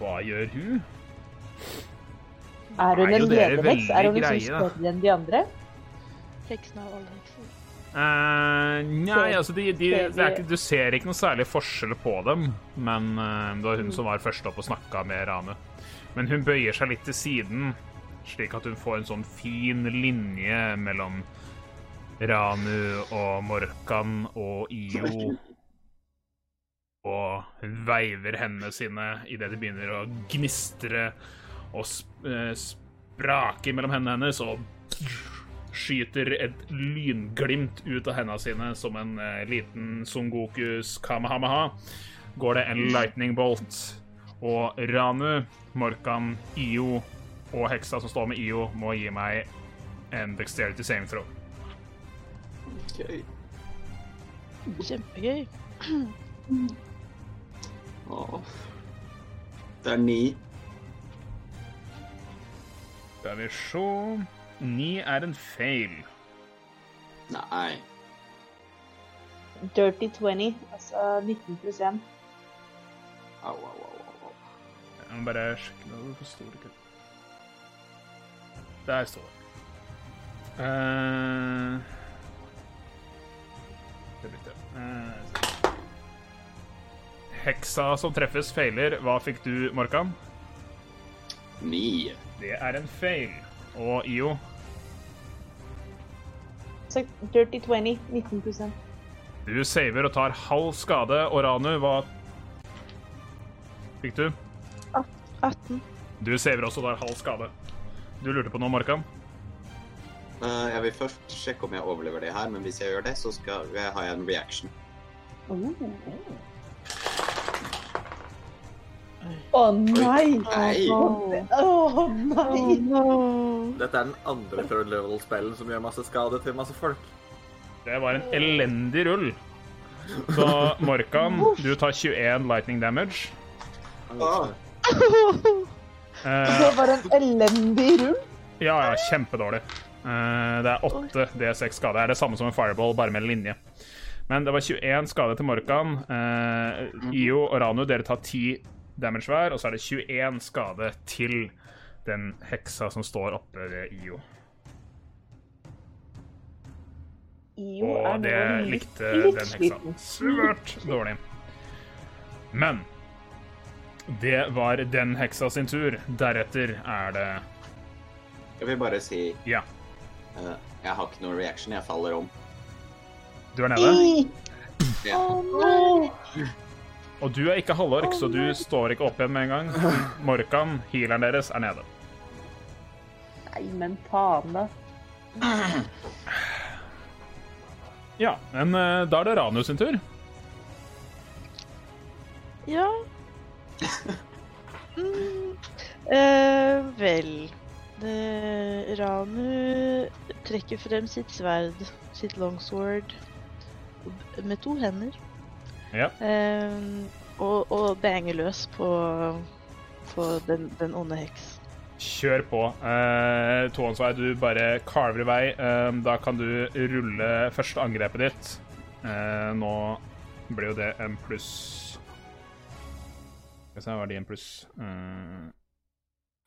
Hva gjør hun? Er hun er en lederheks? Er hun liksom greie, større enn de andre? Heksen av alle hekser. Eh, nei, altså de, de, er ikke, Du ser ikke noe særlig forskjell på dem, men uh, det var hun som var først opp og snakka med Ranu. Men hun bøyer seg litt til siden, slik at hun får en sånn fin linje mellom Ranu og Morkan og Io. Og hun veiver hendene sine idet de begynner å gnistre og eh, sprake mellom hendene hennes, og skyter et lynglimt ut av hendene sine som en eh, liten Son Gokus Kamehameha. Går det en lightning bolt, og Ranu, Morkan, Io og heksa som står med Io, må gi meg en dexterity saving throw. Gøy. Kjempegøy. <clears throat> Åh. Det er ni. Skal vi se Ni er en feil. Nei. Dirty 20, altså 19 pluss 1. Au, au, au, au, au. Jeg må bare sjekke noe. Hvorfor står det ikke Der står det. Uh, det bytter. Eh, Heksa som treffes, feiler. Hva fikk du, Morkan? Ni. Det er en fail. Og IO? Så dirty 20, 19 pluss 1. Du saver og tar halv skade. Og Ranu, hva fikk du? 18. Du saver også og tar halv skade. Du lurte på noe, Markan? Uh, jeg vil først sjekke om jeg overlever det her, men hvis jeg gjør det, så skal jeg ha en reaction. Å nei! Nei. Å nei! Dette er den andre third level-spillen som gjør masse skade til masse folk. Det var en elendig rull. Så Morkan, du tar 21 lightning damage. Ah, Eh, Det var en elendig rull. ja, ja, kjempedårlig. Eh, det er 8 D6 skade. Det er det samme som en fireball, bare med en linje. Men det var 21 skade til Morkan. Eh, Io og Ranu, dere tar 10 damage hver, og så er det 21 skade til den heksa som står oppe ved Io. IO Og det likte litt den heksa svært dårlig. Men det var den heksa sin tur. Deretter er det jeg vil bare si Ja, eh, Jeg har ikke noen reaction. Jeg faller om. du er nede. Ja. Og du er ikke halvork, så du står ikke opp igjen med en gang. Morkan, healeren deres, er nede. Nei, men faen, da. Ja, men eh, da er det Ranu sin tur. Ja. <laughs> Mm. Eh, vel det, Ranu trekker frem sitt sverd, sitt longsword, med to hender. Ja. Eh, og, og bange løs på, på den, den onde heks. Kjør på. Uh, Tåensvei, du bare carver i vei. Eh, da kan du rulle første angrepet ditt. Eh, nå blir jo det en pluss Skal vi se, var det en pluss uh,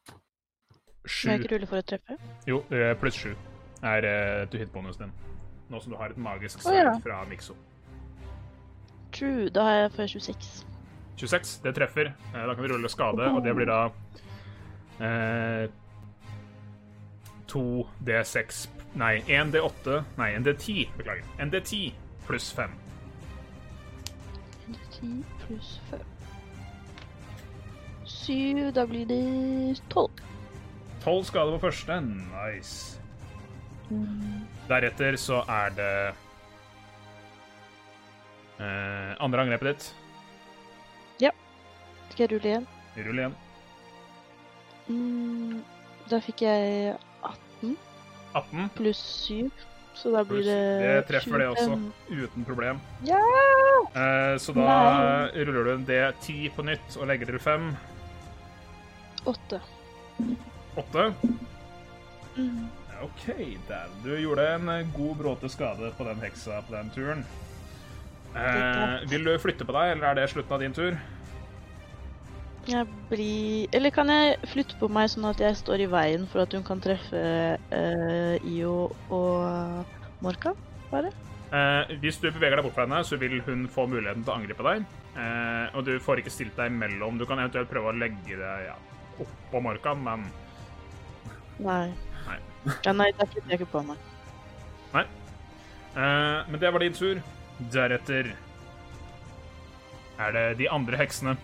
Må jeg ikke rulle for å treffe? Jo, eh, pluss sju er uh, to hitbonusen din. Nå som du har et magisk Å, ja. fra Mikso. True. Da har jeg får jeg 26. 26, det treffer. Eh, da kan vi rulle skade, og det blir da eh, 2D6 Nei, 1D8 Nei, 1D10. Beklager. 1D10 pluss 5. 1D10 pluss 5. 7, da blir det 12. 12 skade på første. Nice. Deretter så er det Eh, andre angrepet ditt. Ja. Skal jeg rulle igjen? Rull igjen. Mm, da fikk jeg 18 18. pluss 7, så da blir det det treffer det også. Uten problem. Ja! Eh, så da Nei. ruller du en D10 på nytt og legger til 5. 8. 8. Mm. OK, Dan. Du gjorde en god bråte skade på den heksa på den turen. Eh, vil du flytte på deg, eller er det slutten av din tur? Jeg blir Eller kan jeg flytte på meg sånn at jeg står i veien for at hun kan treffe eh, Io og Morka? Bare? Eh, hvis du beveger deg bort fra henne, så vil hun få muligheten til å angripe deg. Eh, og du får ikke stilt deg imellom. Du kan eventuelt prøve å legge deg ja, oppå Morkan, men Nei. Nei. Ja, nei, det jeg ikke på meg. Eh, men det var din tur. Deretter er det de andre heksene.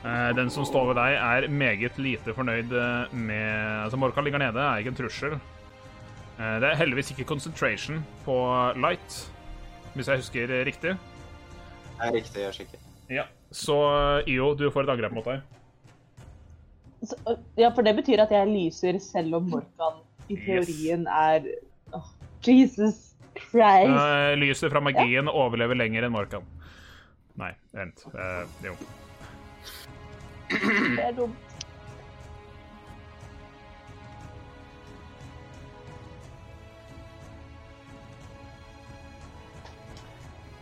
Eh, den som står ved deg, er meget lite fornøyd eh, med Altså, Morkan ligger nede, er ikke en trussel. Eh, det er heldigvis ikke concentration på light, hvis jeg husker riktig. Det er riktig, jeg sjekker. Ja. Så Io, du får et angrep mot deg. Så, ja, for det betyr at jeg lyser selv om Morkan i Yes. teorien er oh, Jesus Christ. Uh, lyset fra magien overlever lenger enn Morkan. Nei, vent. Uh, jo. Det er dumt.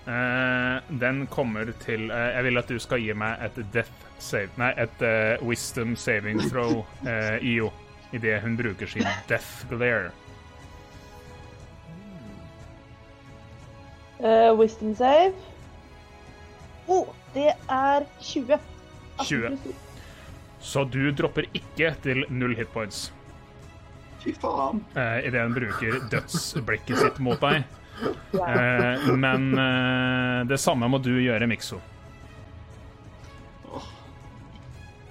Uh, den kommer til uh, Jeg vil at du skal gi meg et death save Nei, et uh, wisdom saving throw, IO, idet hun bruker sin death glare. Eh, wisdom save. Å, det er 20. 20. Så du dropper ikke til null hitpoints. Fy faen. uh, idet hun bruker dødsblikket sitt mot deg. Uh, men uh, det samme må du gjøre, Mikso.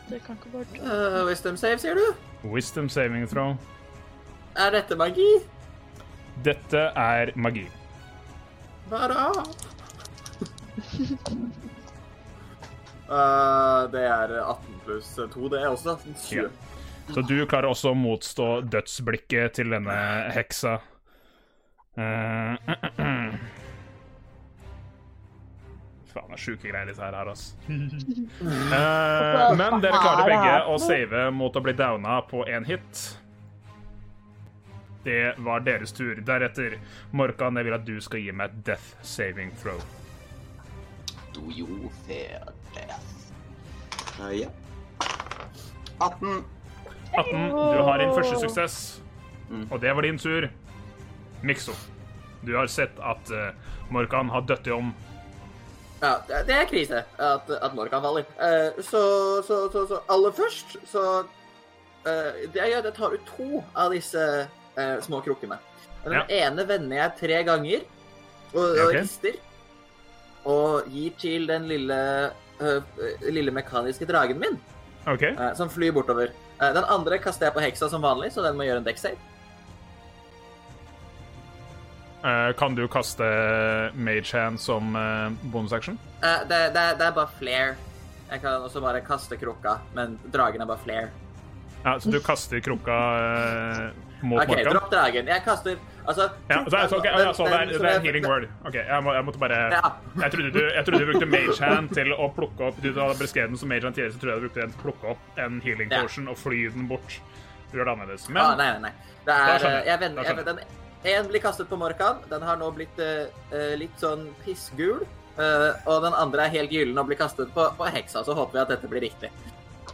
Det kan ikke bare Uh, wisdom save, sier du? Wisdom saving throw. Er dette magi? Dette er magi. Da? Uh, <laughs> det er 18 pluss 2, det er også. 20. Ja. Så du klarer også å motstå dødsblikket til denne heksa. Eh, <clears throat> Faen, det er sjuke greier disse her, altså. <laughs> Eh, men dere klarer begge å save mot å bli downa på én hit. Det var deres tur. Deretter, Morkan, jeg vil at du skal gi meg et death saving throw. Do you fear death? Uh, ja. 18. 18. Du har din første suksess, Mm. og det var din tur. Mikso, du har sett at uh, Morkan har dødd om. Ja, det er krise at, at Morkan faller. Uh, så, så, så, så aller først så uh, Det jeg gjør, det tar ut to av disse eh, små krukkene. Den Ja. ene vender jeg tre ganger og, og okay. rister. Og gir til den lille, eh, lille mekaniske dragen min, okay. eh, som flyr bortover. Eh, den andre kaster jeg på heksa som vanlig, så den må gjøre en deck save. Eh, kan du kaste Mage Hand som uh, bonusaction? Eh, det, det, det er bare flair. Jeg kan også bare kaste krukka, men dragen er bare flair. Ja, så du kaster krukka eh, mot OK, Morkan? dropp dragen. Jeg kaster Altså Ja, så, så, ok, ja, ja, så det, er, det er en healing word. OK, jeg, må, jeg måtte bare Ja. jeg trodde, du, jeg trodde du brukte Mage Hand til å plukke opp Du hadde beskrevet den som Mage Hand tidligere, så trodde jeg du brukte den til å plukke opp en healing potion og fly den bort. Du gjør det annerledes. Ah, Men nei, nei, nei. Det er, skjønner jeg. vet jeg vender, den En blir kastet på Morkan. Den har nå blitt eh, eh, litt sånn pissgul. Uh, og den andre er helt gyllen og blir kastet på, på heksa. Så håper vi at dette blir riktig.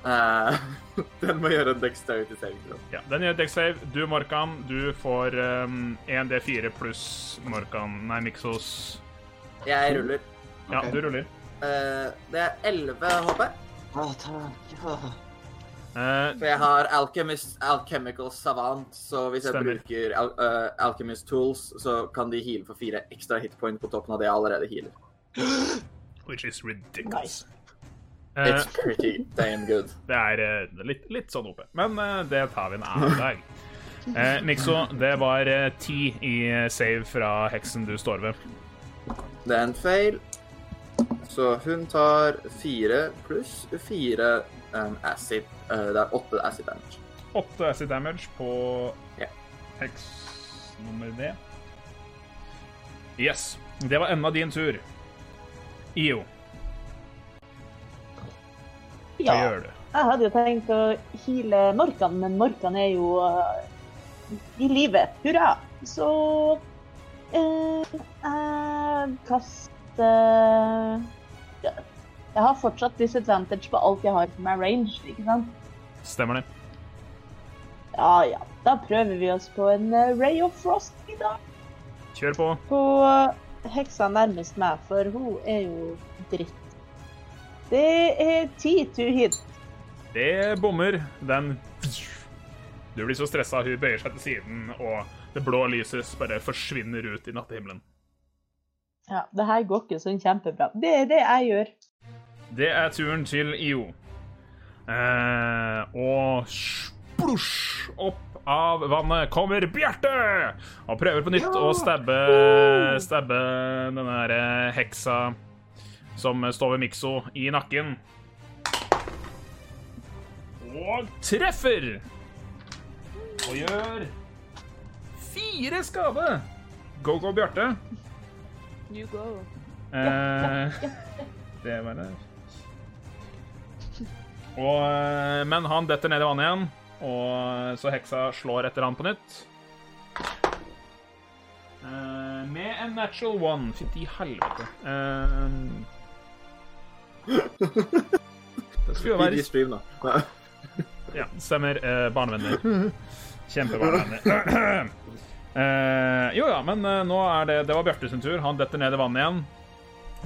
Eh, <laughs> den må gjøre en dexterity saving throw. ja, den gjør dex save. Du, Morkan, du får um, 1D4 pluss Morkan Nei, Mixos. Jeg ruller. Ja, okay. du ruller. Uh, det er 11 HP. Oh, takk. Oh. Uh, For jeg har Alchemist, Alchemical Savant, så hvis jeg Stemmer. bruker al uh, Alchemist Tools, så kan de heale for fire ekstra hitpoint på toppen av det jeg allerede healer. which is ridiculous. Nice. Eh, It's pretty damn good. <laughs> det er eh, litt, litt sånn oppe, men eh, det tar vi en annen dag. Eh, Mixo, det var ti i save fra heksen du står ved. Det er en feil, Så hun tar fire pluss fire um, acid. Uh, det er åtte acid damage. Åtte acid damage på yeah. heks nummer D. Yes. Det var enda din tur. IO, hva Ja, gjør du? jeg hadde jo tenkt å heale Morkan, men Morkan er jo uh, i live. Hurra! Så eh, jeg kaster uh, Jeg har fortsatt disadvantage på alt jeg har som er range, ikke sant? Stemmer det. Ja ja, da prøver vi oss på en eh, Ray of Frost i dag. Kjør på. På heksa nærmest meg, for hun er jo dritt. Det er ti to hit. Det bommer. Den Du blir så stressa, hun bøyer seg til siden, og det blå lyset bare forsvinner ut i nattehimmelen. Ja, det her går ikke sånn kjempebra. Det er det jeg gjør. Det er turen til IO. Eh, og splosj! Opp av vannet kommer Bjarte! Og prøver på nytt å stabbe, stabbe denne heksa som står ved Mikso, i nakken. Og treffer! Og gjør fire skade. Go, go, Bjarte. You go. Eh, det var det. Og, eh, men han detter ned i vannet igjen, og så heksa slår etter han på nytt. Eh, med en natural one. Fytti helvete. Eh, det skulle jo I være stream, da. <laughs> ja, stemmer. Eh, barnevenner. Kjempebarnevenner. <clears throat> Eh, jo ja, men eh, nå er det Det var Bjarte sin tur. Han detter ned i vannet igjen.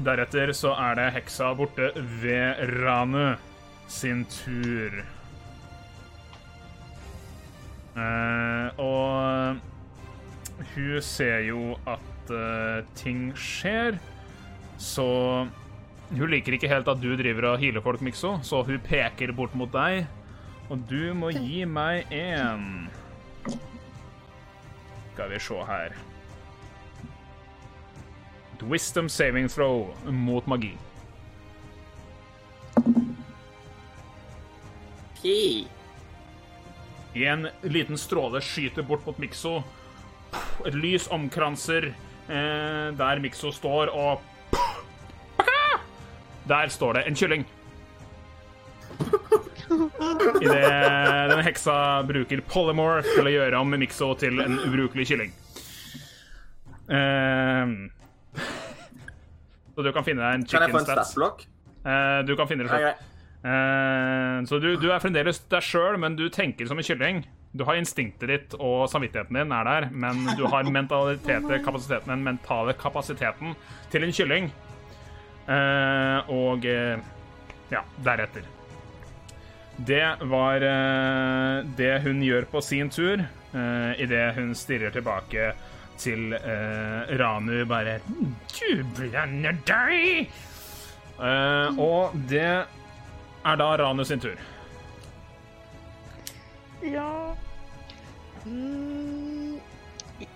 Deretter så er det heksa borte ved Ranu sin tur. Eh, og hun ser jo at eh, ting skjer, så hun liker ikke helt at du driver og healer folk, Mikso, så hun peker bort mot deg. Og du må gi meg en Skal vi se her Et Wisdom saving throw mot magi. Pi. En liten stråle skyter bort mot Mikso. Et lys omkranser eh, der Mikso står, og Der står det en kylling. Idet denne heksa bruker polymorph til å gjøre om Mikso til en ubrukelig kylling. Uh, så du kan finne deg en Kan jeg få chicken stats. Eh, du kan finne det sjøl. Eh, så du, du er fremdeles deg sjøl, men du tenker som en kylling. Du har instinktet ditt, og samvittigheten din er der, men du har mentaliteten, kapasiteten, den mentale kapasiteten til en kylling. Eh, og eh, ja, deretter. Det var eh, det hun gjør på sin tur, uh, idet hun stirrer tilbake til Ranu bare Du blander deg! Og det er da Ranu sin tur. Ja mm,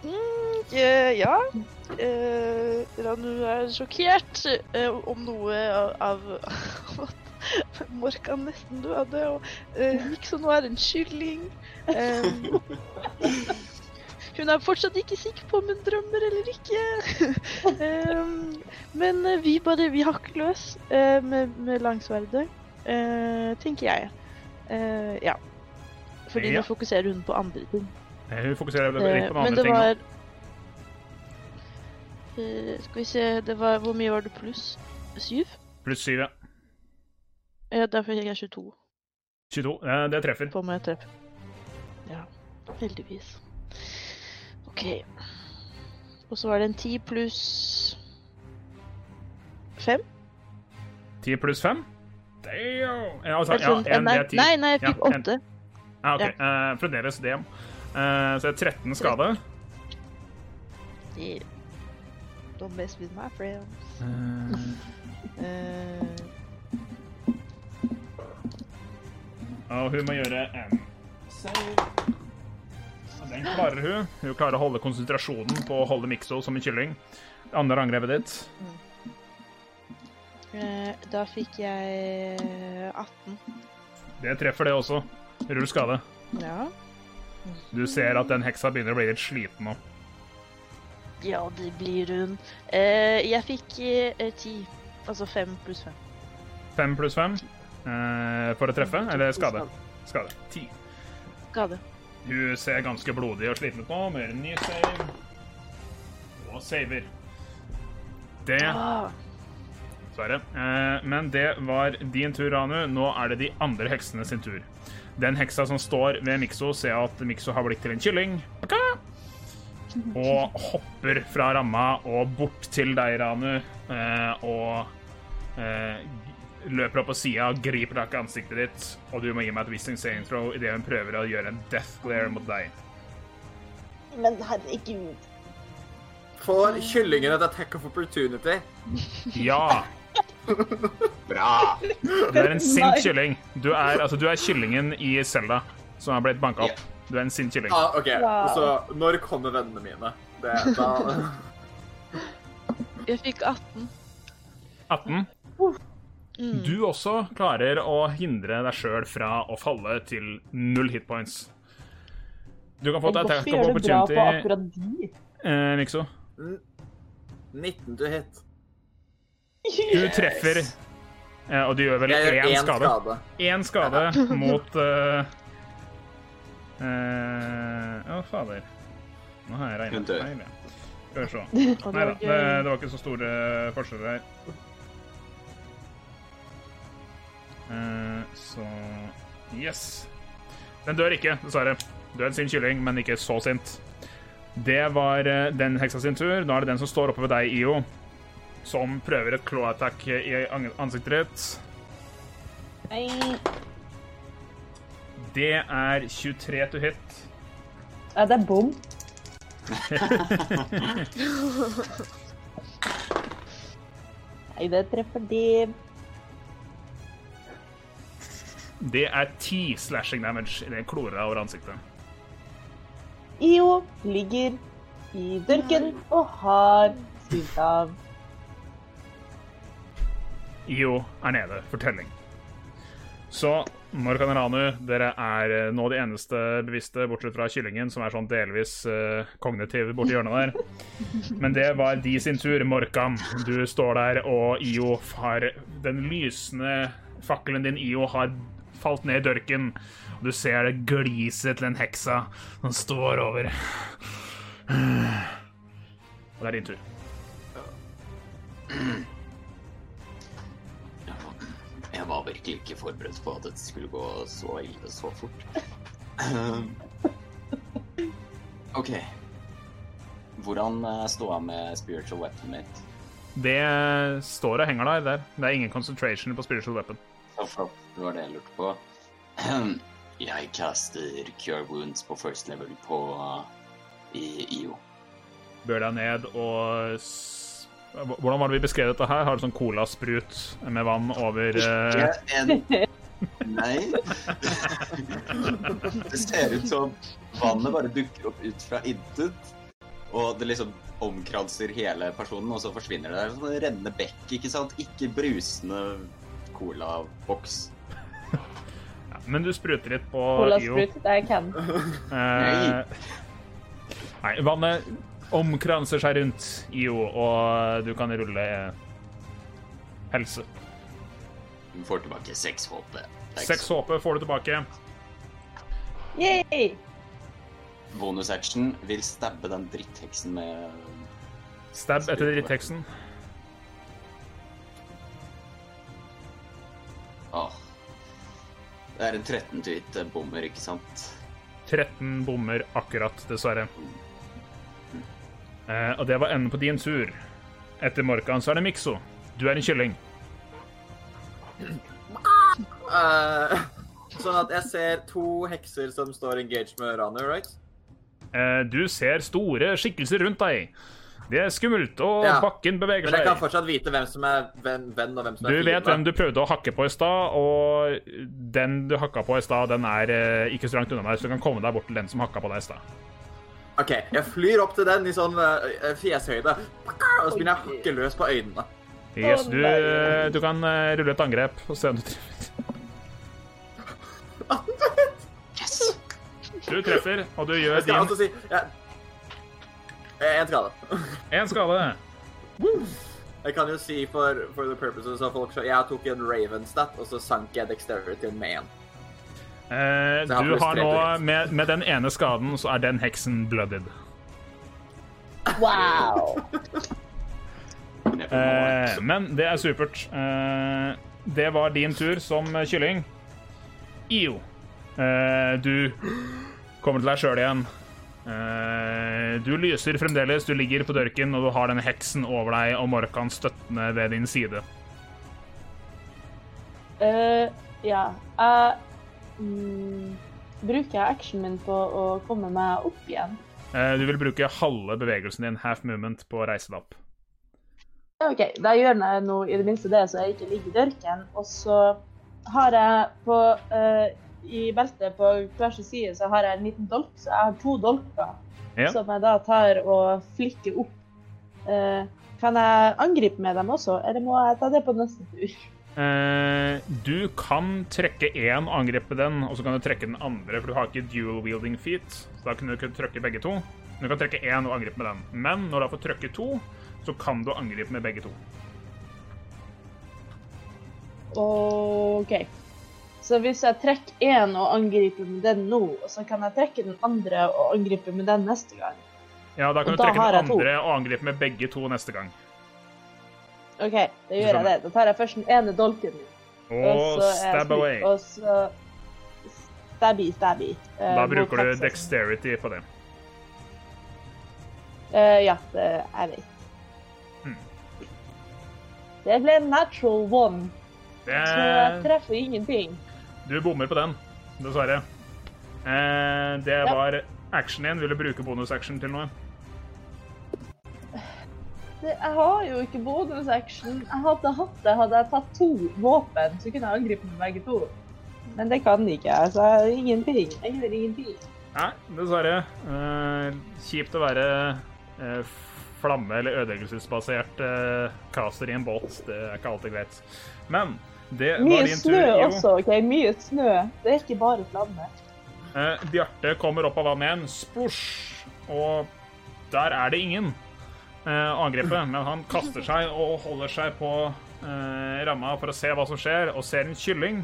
mm, Ja. Eh, Ranu er sjokkert eh, om noe av, av at Morkan nesten døde, og eh, Nixon er en kylling. Eh, hun er fortsatt ikke sikker på om hun drømmer eller ikke. Em, men eh, vi bare Vi hakker løs eh, med, med langsverdet, eh, tenker jeg. Eh, ja. Fordi Ja. nå fokuserer hun på andre ting. Eh, Hun fokuserer litt Eh, på men andre det ting. var Eh, Skal vi se det var, Hvor mye var det pluss? Syv? Pluss syv, ja. Ja, derfor fikk jeg 22 22. Eh, det treffer. på meg treff. Ja, heldigvis. OK. Og så var det en 10 pluss 5? 10 pluss 5? Damn! Ja, altså, ja, en, nei, det 10. nei, nei, jeg fikk Ja, en. 8. Ja, ok. Eh, fremdeles DM. Uh, så det er 13 skade. Yeah. Don't mess with my friends. Uh. uh. og hun må gjøre en save. Den klarer hun. Hun klarer å holde konsentrasjonen på å holde Mikso som en kylling. Andre angrepet ditt. Eh, da fikk jeg 18. Det treffer det også. Rull skade. Ja. Du ser at den heksa begynner å bli litt sliten nå. Ja, det blir hun. Eh, jeg fikk ti. 10. Altså fem pluss fem. Fem pluss fem eh, for å treffe, eller skade? Skade. Ti. Skade. Hun ser ganske blodig og sliten ut nå, med en ny save. Og saver. Det Ah, Dessverre. Eh, men det var din tur, Ranu. Nå er det de andre heksene sin tur. Den heksa som står ved Mikso, ser at Mikso har blitt til en kylling. Baka! Og hopper fra ramma og bort til deg, Ranu, eh, og eh, løper opp på sida, griper tak i ansiktet ditt, og du må gi meg et wisdom saving throw idet hun prøver å gjøre en death glare mot deg. Men herregud. Får kyllingen et attack of opportunity? Ja! <laughs> Bra! Du er en sint kylling. Du er, altså, du er kyllingen i Selda som har blitt banka opp. Du er en sint kylling. Ah, OK. Wow. Så når kommer vennene mine? Det, da <laughs> jeg fikk 18. 18. Mm. Du også klarer å hindre deg sjøl fra å falle til null hitpoints. Du kan få et attack Hvorfor of gjør det bra på opportunity, akkurat de? eh, Mikso. 19 to hit. Du treffer, eh, og du gjør vel én skade. skade. Én skade mot eh, uh, oh, fader. Nå har jeg regnet feil, ja. Skal vi se. Det <laughs> Nei da, var det, det var ikke så store forskjeller her. Uh, så Yes. Den dør ikke, dessverre. Du er en sint kylling, men ikke så sint. Det var eh, den heksa sin tur. Nå er det den som står oppe ved deg, IO, som prøver et claw attack i ansiktet ditt. Nei. Det er 23 to hit. Ja, det er bom. <laughs> Nei, det treffer de. Det er 10 slashing damage i den klora over ansiktet. IO ligger i dørken og har svidd av. IO er nede for telling. Så Morkan Ranu, dere er eh, nå de eneste bevisste, bortsett fra kyllingen, som er sånn delvis uh, kognitiv borti hjørnet der. Men det var de sin tur. Morkan, du står der, og IO har Den lysende fakkelen din, IO, har falt ned i dørken. Du ser det gliset til en heksa som står over. Og det er din tur. Jeg var virkelig ikke forberedt på at dette skulle gå så ille så fort. <laughs> OK. Hvordan eh, står jeg med spiritual weapon mitt? Det står og henger der. der. Det er ingen concentration på spiritual weapon. Så flott, det var det jeg lurte på. <clears throat> Jeg caster Cure Wounds på first level på i IO. Bør deg ned og Hvordan var det vi beskrev dette her? Har du sånn colasprut med vann over eh, Ikke en Nei. Det ser ut som vannet bare dukker opp ut fra intet. Og det liksom omkranser hele personen, og så forsvinner det. Det er sånn rennende bekk, ikke sant? Ikke brusende colaboks. Men du spruter litt på Cola IO. Sprut, det er can. Eh, nei, vannet omkranser seg rundt IO, og du kan rulle helse. Du får tilbake seks HP. Seks HP får du tilbake. Yay! Bonus action vil stabbe den drittheksen med Stab etter drittheksen. Åh. Det er en 13 til hit bommer, ikke sant? 13 bommer akkurat, dessverre. Eh, og det var enden på din tur. Etter Morkan så er det Mikso. Du er en kylling. <clears throat> Eh, Sånn at jeg ser to hekser som står engaged med Ranu, right? Eh, du ser store skikkelser rundt deg. Det er skummelt, og Ja. bakken beveger Men jeg kan fortsatt vite hvem som er venn, venn og hvem som Du er vet hvem du prøvde å hakke på i stad, og den du hakka på i stad, den er eh, ikke så langt unna deg, så du kan komme deg bort til den som hakka på deg i stad. OK, jeg flyr opp til den i sånn uh, fjeshøyde, og så begynner jeg å hakke løs på øynene. Yes, du, du kan eh, rulle et angrep og se om du treffer. Yes! Du treffer, og du gjør Jeg skal din altså si jeg, En skade. én skade. Jeg kan jo si for, for the purposes of folk, så jeg tok en Raven-stat, og så sank jeg dexterityen med én. Eh, du har nå, med, med den ene skaden, så er den heksen blooded. Wow! <laughs> Eh, men det er supert. Eh, det var din tur som kylling. Io. Eh, du kommer til deg sjøl igjen. Eh, du lyser fremdeles, du ligger på dørken, og du har denne heksen over deg og Morkan støttende ved din side. Uh, ja. Jeg mm, bruker actionen min på å komme meg opp igjen. Eh, du vil bruke halve bevegelsen din, half movement, på å reise deg opp. OK, da gjør jeg nå i det minste det, så jeg ikke ligger i dørken. Og så har jeg på eh, I beltet på hver sin side så har jeg en liten dolk, så jeg har to dolker Ja. som jeg da tar og flikker opp. Eh, kan jeg angripe med dem også, eller må jeg ta det på neste tur? Eh, du kan trekke én og angripe den, og så kan du trekke den andre, for du har ikke dual wielding feet. Så da kunne du kunne trykke begge to. Men Du kan trekke én og angripe med den. Men når du har fått trykke to, så kan du angripe med begge to. OK. Så hvis jeg trekker én og angriper med den nå, så kan jeg trekke den andre og angripe med den neste gang. Ja, da kan Og du trekke den andre to. og angripe med begge to neste gang. OK, da gjør jeg det. Da tar jeg først den ene dolken min. Og så stab away. Og så stabby, stabby. eh, Da bruker du dexterity på det. Uh, ja, det jeg vet. Hmm. Det ble natural one, så jeg treffer ingenting. du bommer på den, dessverre. Eh, det var actionen din. Vil du bruke bonusaction til noe? Det, jeg har jo ikke bonusaction. Jeg hadde hatt det, hadde jeg tatt to våpen, så kunne jeg angripe med begge to. Men det kan jeg ikke. jeg ingenting. Jeg gjør ingenting. Nei, dessverre. Uh, kjipt å være uh, flamme- eller ødeleggelsesbasert uh, caster i en båt. Det er ikke alltid greit. Men det var Mye din snø Mye snø også, OK? Mye snø. Det er ikke bare flamme. Uh, Bjarte kommer opp av vannet igjen. Splosj! Og der er det ingen eh, å men han kaster seg og holder seg på eh, ramma for å se hva som skjer, og ser en kylling.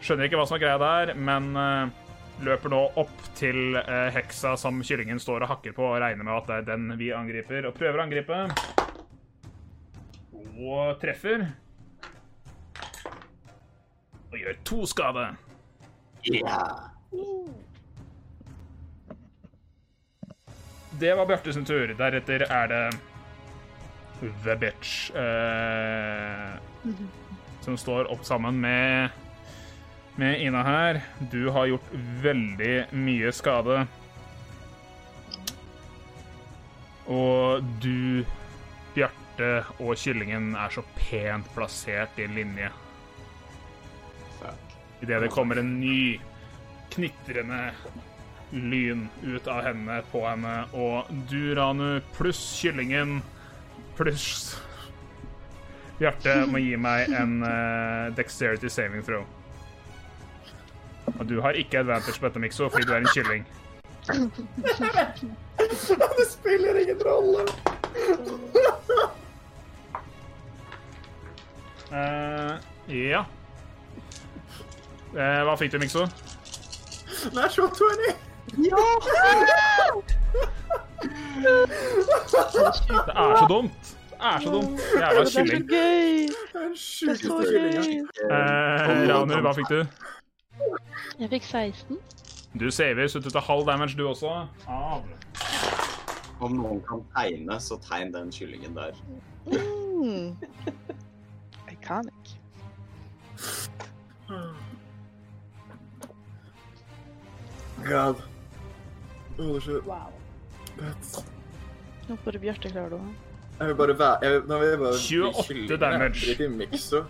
Skjønner ikke hva som er greia der, men eh, løper nå opp til eh, heksa som kyllingen står og hakker på, og regner med at det er den vi angriper, og prøver å angripe. Og treffer. Og gjør to skade. Ja. Det var Bjarte sin tur. Deretter er det The Bitch. Eh, som står opp sammen med, med Ina her. Du har gjort veldig mye skade. Og du, Bjarte og kyllingen er så pent plassert i en linje. Idet det kommer en ny knitrende lyn ut av hendene på henne, og du, Ranu, pluss kyllingen pluss Bjarte må gi meg en uh, dexterity saving throw. Og du har ikke advantage på dette, Mikso, fordi du er en kylling. <laughs> Det spiller ingen rolle. Uh, <laughs> ja. Uh, hva fikk du, Mikso? Natural 20. Det er så dumt! Det er så dumt. Jævla kylling. Det er så gøy! Eh, Ranu, hva fikk du? Jeg fikk 16. Du saver, så du tar halv damage, du også. Av. Om noen kan tegne, så tegn den kyllingen der. Mm. Iconic. God. Holy shit. Wow. That's... Nå får du Bjarte klare du. Jeg vil bare være jeg, Nå vil jeg bare 28 damage. Mikso. <laughs>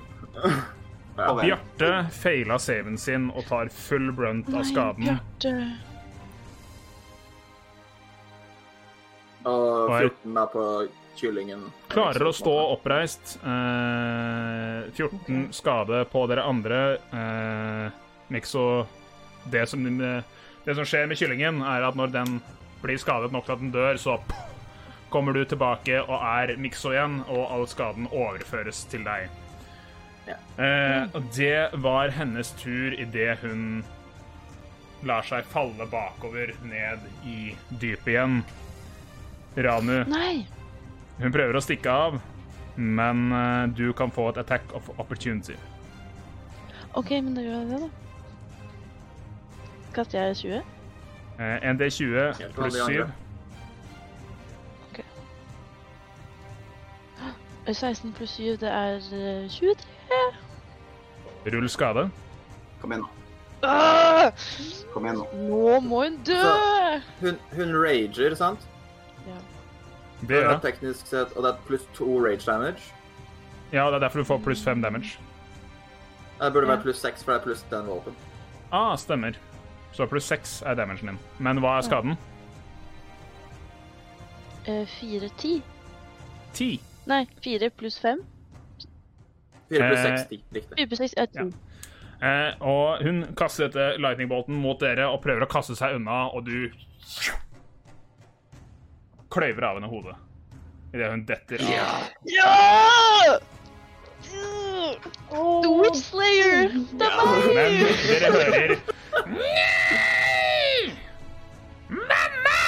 Kom. Bjarte feila saven sin og tar full brunt av skaden. Bjarte. Og 14 er- på kyllingen. Klarer å stå oppreist. Eh, 14 skade på dere andre. Eh, Mikso det som, det som skjer med kyllingen, er at når den blir skadet nok til at den dør, så kommer du tilbake og er Mikso igjen, og all skaden overføres til deg. Eh, og det var hennes tur idet hun lar seg falle bakover ned i dypet igjen. Ranu, Nei! hun prøver å stikke av, men eh, du kan få et attack of opportunity. OK, men da gjør jeg det, da. Kaster jeg 20? Eh, en D20 pluss 7. andre. Eh, 16 pluss 7, det er eh, 23. Rull skade. Kom igjen, nå. Ah! Kom igjen, nå. Nå må hun dø! Hun, hun rager, sant? Ja. Det gjør er teknisk sett, og det er pluss to rage damage. Ja, det er derfor du får pluss 5 damage. Det burde Ja. være pluss seks, for det er pluss den våpen. Ah, stemmer. Så pluss 6 er damagen din. Men hva er skaden? Fire, 4, 10. 10. Nei, 4 pluss 5. Fire pluss Eh, seks, ti. Riktig. 4 pluss 6 er 2. Eh, og hun kaster dette lightning-bolten mot dere og prøver å kaste seg unna, og du kløyver av henne hodet idet hun detter av. Ja! The Witch Slayer! Det er Men dere hører Mamma!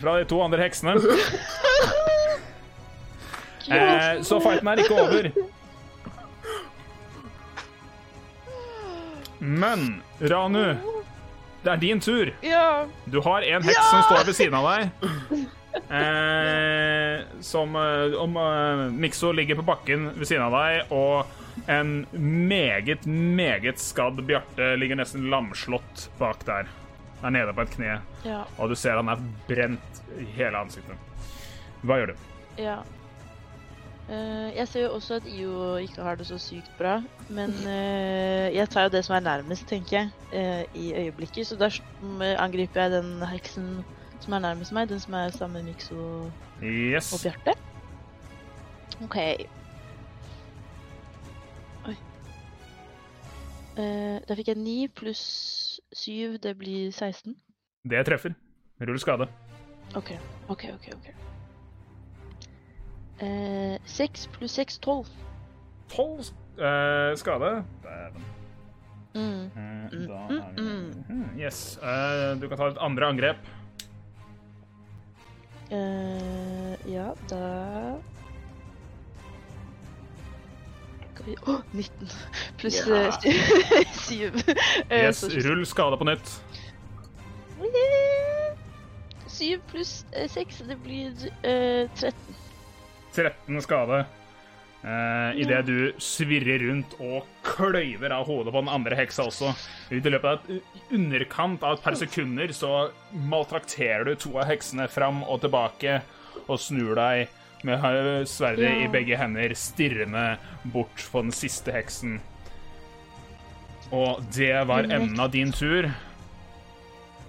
Fra de to andre heksene. <laughs> Eh, så fighten er ikke over. Men Ranu, det er din tur. Du har en heks som står ved siden av deg. Eh, som eh, om eh, Mikso ligger på bakken ved siden av deg, og en meget, meget skadd Bjarte ligger nesten lamslått bak der. Er nede på et kne, Ja. og du ser han er brent i hele ansiktet. Hva gjør du? ja. Eh, jeg ser jo også at IO ikke har det så sykt bra, men eh, jeg tar jo det som er nærmest, tenker jeg, eh, i øyeblikket. Så da angriper jeg den heksen som er nærmest meg, den som er sammen med Mikso Yes. og Bjarte. OK. Oi. Uh, da fikk jeg 9 pluss 7, det blir 16. Det treffer. Rull skade. OK, OK, OK. ok. Eh, 6 pluss 6, 12. Tolv eh, skade. Dæven. Mm. Eh, Mm, Da mm, er vi mm. Hmm, Yes. Du kan ta et andre angrep. Eh, ja, da Å, oh, 19 pluss Ja. eh, 7. <laughs> Yes, rull skade på nytt. 7 pluss 6, det blir uh, 13. 13 skade. Uh, Idet du svirrer rundt og kløyver av hodet på den andre heksa også. I løpet av et, underkant av et par sekunder så maltrakterer du to av heksene fram og tilbake og snur deg med sverdet ja. i begge hender, stirrende bort på den siste heksen. Og det var Den enden av din tur.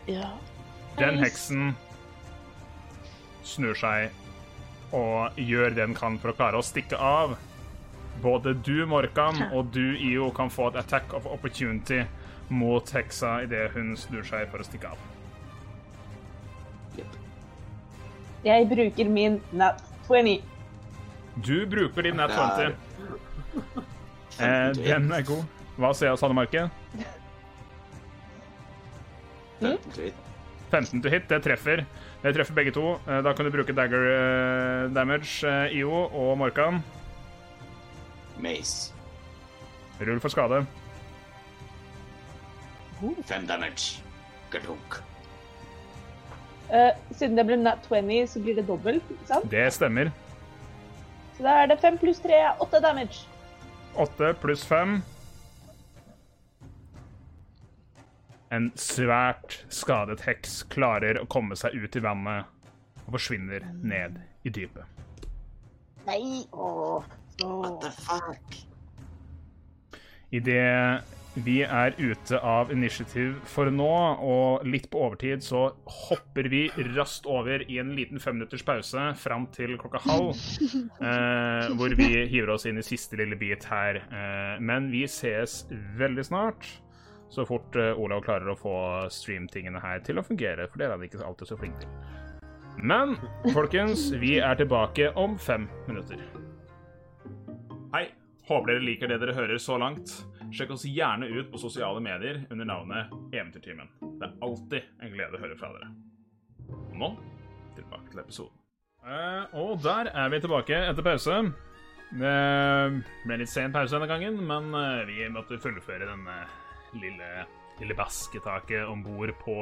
Ja. Den heksen snur seg og gjør det den kan for å klare å stikke av. Både du, Morkan, og du, Io, kan få et attack of opportunity mot heksa idet hun snur seg for å stikke av. Jeg bruker min nat 20. Du bruker din nat er 20. Eh, den er god. Hva sier Sandemarke? 15 til hit. 15 to hit, det treffer. Det treffer begge to. Eh, Da kan du bruke dagger eh, damage, eh, Io og Morkan. Mace. Rull for skade. Fem damage. Gadunk. Uh, siden det ble nat 20, så blir det dobbelt, ikke sant? Det stemmer. Så da er det fem pluss 3, 8 damage. Åtte pluss 5. En svært skadet heks klarer å komme seg ut i vannet og forsvinner ned i dypet. Nei. Åh. What the fuck? Idet vi er ute av initiativ for nå, og litt på overtid så hopper vi raskt over i en liten femminutters pause fram til klokka halv, <laughs> eh, hvor vi hiver oss inn i siste lille bit her. Eh, men vi ses veldig snart, så fort eh, Olav klarer å få streamtingene her til å fungere, for det er han ikke alltid så flink til. Men folkens, vi er tilbake om fem minutter. Hei. Håper dere liker det dere hører så langt. Sjekk oss gjerne ut på sosiale medier under navnet Eventyrtimen. Det er alltid en glede å høre fra dere. Og nå tilbake til episoden. Uh, og der er vi tilbake etter pause. Det ble litt sen pause denne gangen, men eh, vi måtte fullføre denne lille, lille basketaket om bord på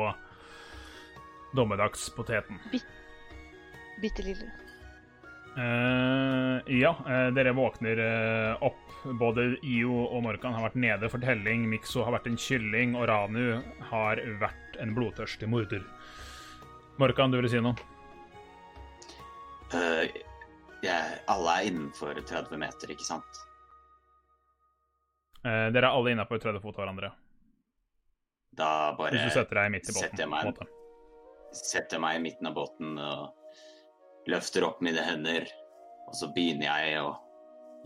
dommedagspoteten. Bitte lille. Uh, ja, uh, dere våkner uh, opp. Både Io og Morkan har vært nede for telling. Mikso har vært en kylling, og Ranu har vært en blodtørstig morder. Morkan, du vil si noe? Eh, jeg, alle er innenfor 30 meter, ikke sant? Eh, dere er alle innafor 30 fot av hverandre. Da bare Hvis du setter deg midt i båten. setter jeg på meg- setter meg i midten av båten og løfter opp mine hender. Og så begynner jeg å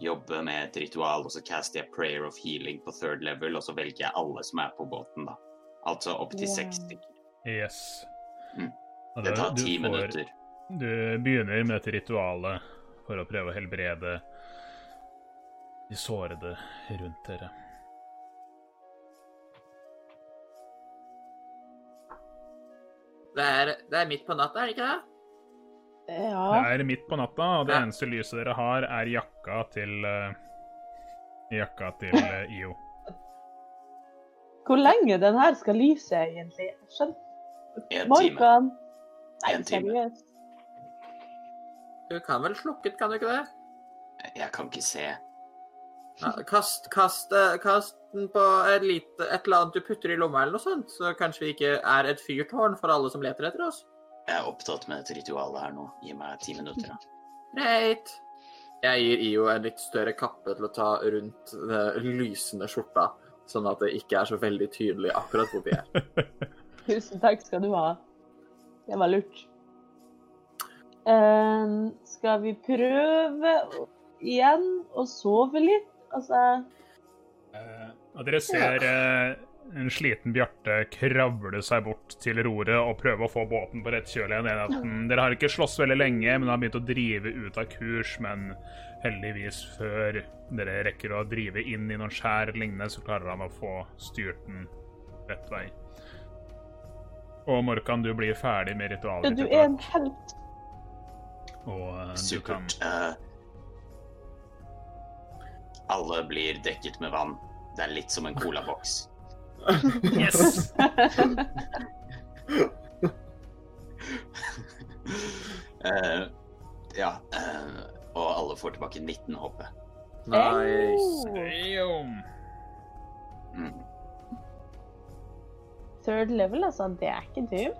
jobbe med et ritual, og så caster jeg prayer of healing på third level, og så velger jeg alle som er på båten, da. Altså opp til seks stykker. Yes. Mm. Det tar ti minutter. Du begynner med dette ritualet for å prøve å helbrede de sårede rundt dere. Det er, det er midt på natta, er det ikke det? Ja. Det er midt på natta, og det Ja. eneste lyset dere har, er jakka til uh, Jakka til uh, IO. Hvor lenge den her skal lyse, egentlig? Time. Morgan. Nei, En time. seriøst. Du kan vel slukke den, kan du ikke det? Jeg kan ikke se. Ja, kast, kast, eh, kast den på et, lite, et eller annet du putter i lomma, eller noe sånt, så kanskje vi ikke er et fyrtårn for alle som leter etter oss. Jeg er opptatt med dette ritualet her nå. Gi meg ti minutter, da. <laughs> Greit. Jeg gir IO en litt større kappe til å ta rundt den lysende skjorta, sånn at det ikke er så veldig tydelig akkurat hvor vi er. <laughs> Tusen takk skal du ha. Det var lurt. Eh, skal vi prøve igjen å sove litt? Altså Eh, og dere ser eh, en sliten Bjarte kravle seg bort til roret og prøve å få båten på rett kjøl igjen. Den- Dere har ikke slåss veldig lenge, men har begynt å drive ut av kurs. Men heldigvis, før dere rekker å drive inn i noen skjær eller lignende, så klarer han å få styrt den rett vei. Og Morkan, du blir ferdig med ritualet Du er en helt. og uh, du kan. Eh, alle blir dekket med vann. Det er litt som en colaboks. Yes! uh, <laughs> ja. Uh, og alle får tilbake 19 HP. Nice. Mm. third level, altså. Det er ikke dumt.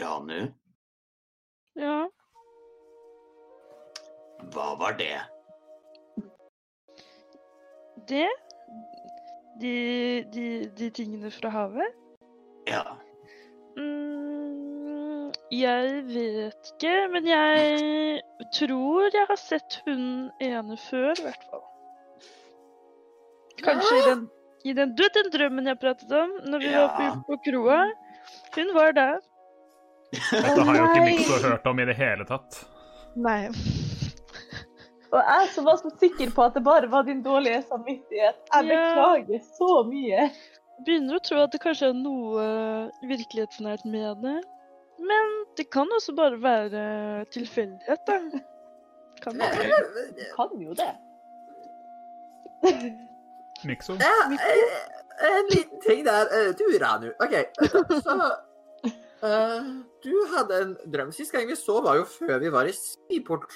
Ranu, Ja. hva var det? Det de, de, de tingene fra havet? Ja. Mm, jeg vet ikke, men jeg tror jeg har sett hun ene før, i hvert fall. Kanskje i den, i den, du den drømmen jeg pratet om, når vi var Ja. oppe på kroa? Hun var der. Dette har jo ikke. Mikso hørt om i det hele tatt. Nei. Og jeg som var så sikker på at det bare var din dårlige samvittighet. Jeg Ja. beklager så mye. Begynner å tro at det kanskje er noe virkelighetsnært med det. Men det kan også bare være tilfeldighet, da. Kan det? Du kan jo det. Mikso? Ja, eh, en liten ting der. Eh, Du, Ranu. OK, så eh, Du hadde en drøm. Sist gang vi så, var jo før vi var i Sviport.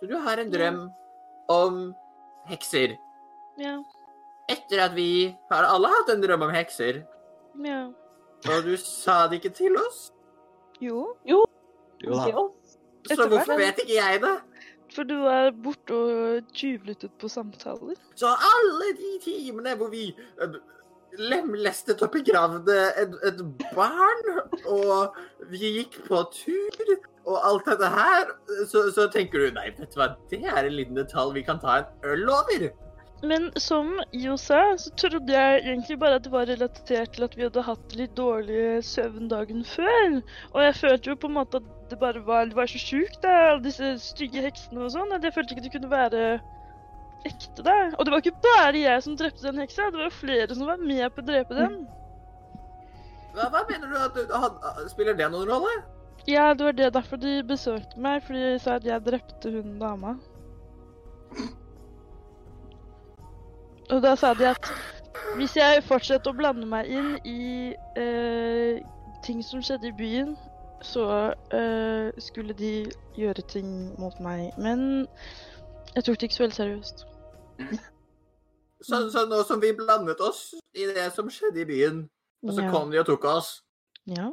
Så du har en drøm om hekser. Ja. Etter at vi har alle hatt en drøm om hekser, Ja. og du sa det ikke til oss? Jo. Jo da. Til. Så hvorfor vet ikke jeg det? For du er borte og tjuvlyttet på samtaler. Så alle de timene hvor vi eh, lemlestet og begravde et, et barn, og vi gikk på tur, og alt dette her, så, så tenker du nei, vet du hva, det er en liten detalj vi kan ta en øl over. Men som Jo sa, så trodde jeg egentlig bare at det var relatert til at vi hadde hatt litt dårlig søvn dagen før. Og jeg følte jo på en måte at det bare var, det var så sjukt, da, alle disse stygge heksene og sånn. Jeg følte ikke det kunne være ekte, det. Og det var ikke bare jeg som drepte den heksa, det var flere som var med på å drepe den. Hva, hva mener du at du had, spiller det noen rolle? Ja, det var det derfor de besøkte meg, fordi de sa at jeg drepte hun dama. Og da sa de at hvis jeg fortsetter å blande meg inn i eh, ting som skjedde i byen, så eh, skulle de gjøre ting mot meg. Men jeg tok det ikke så veldig seriøst. Så, så nå som vi blandet oss i det som skjedde i byen, og så Ja. kom de og tok oss Ja.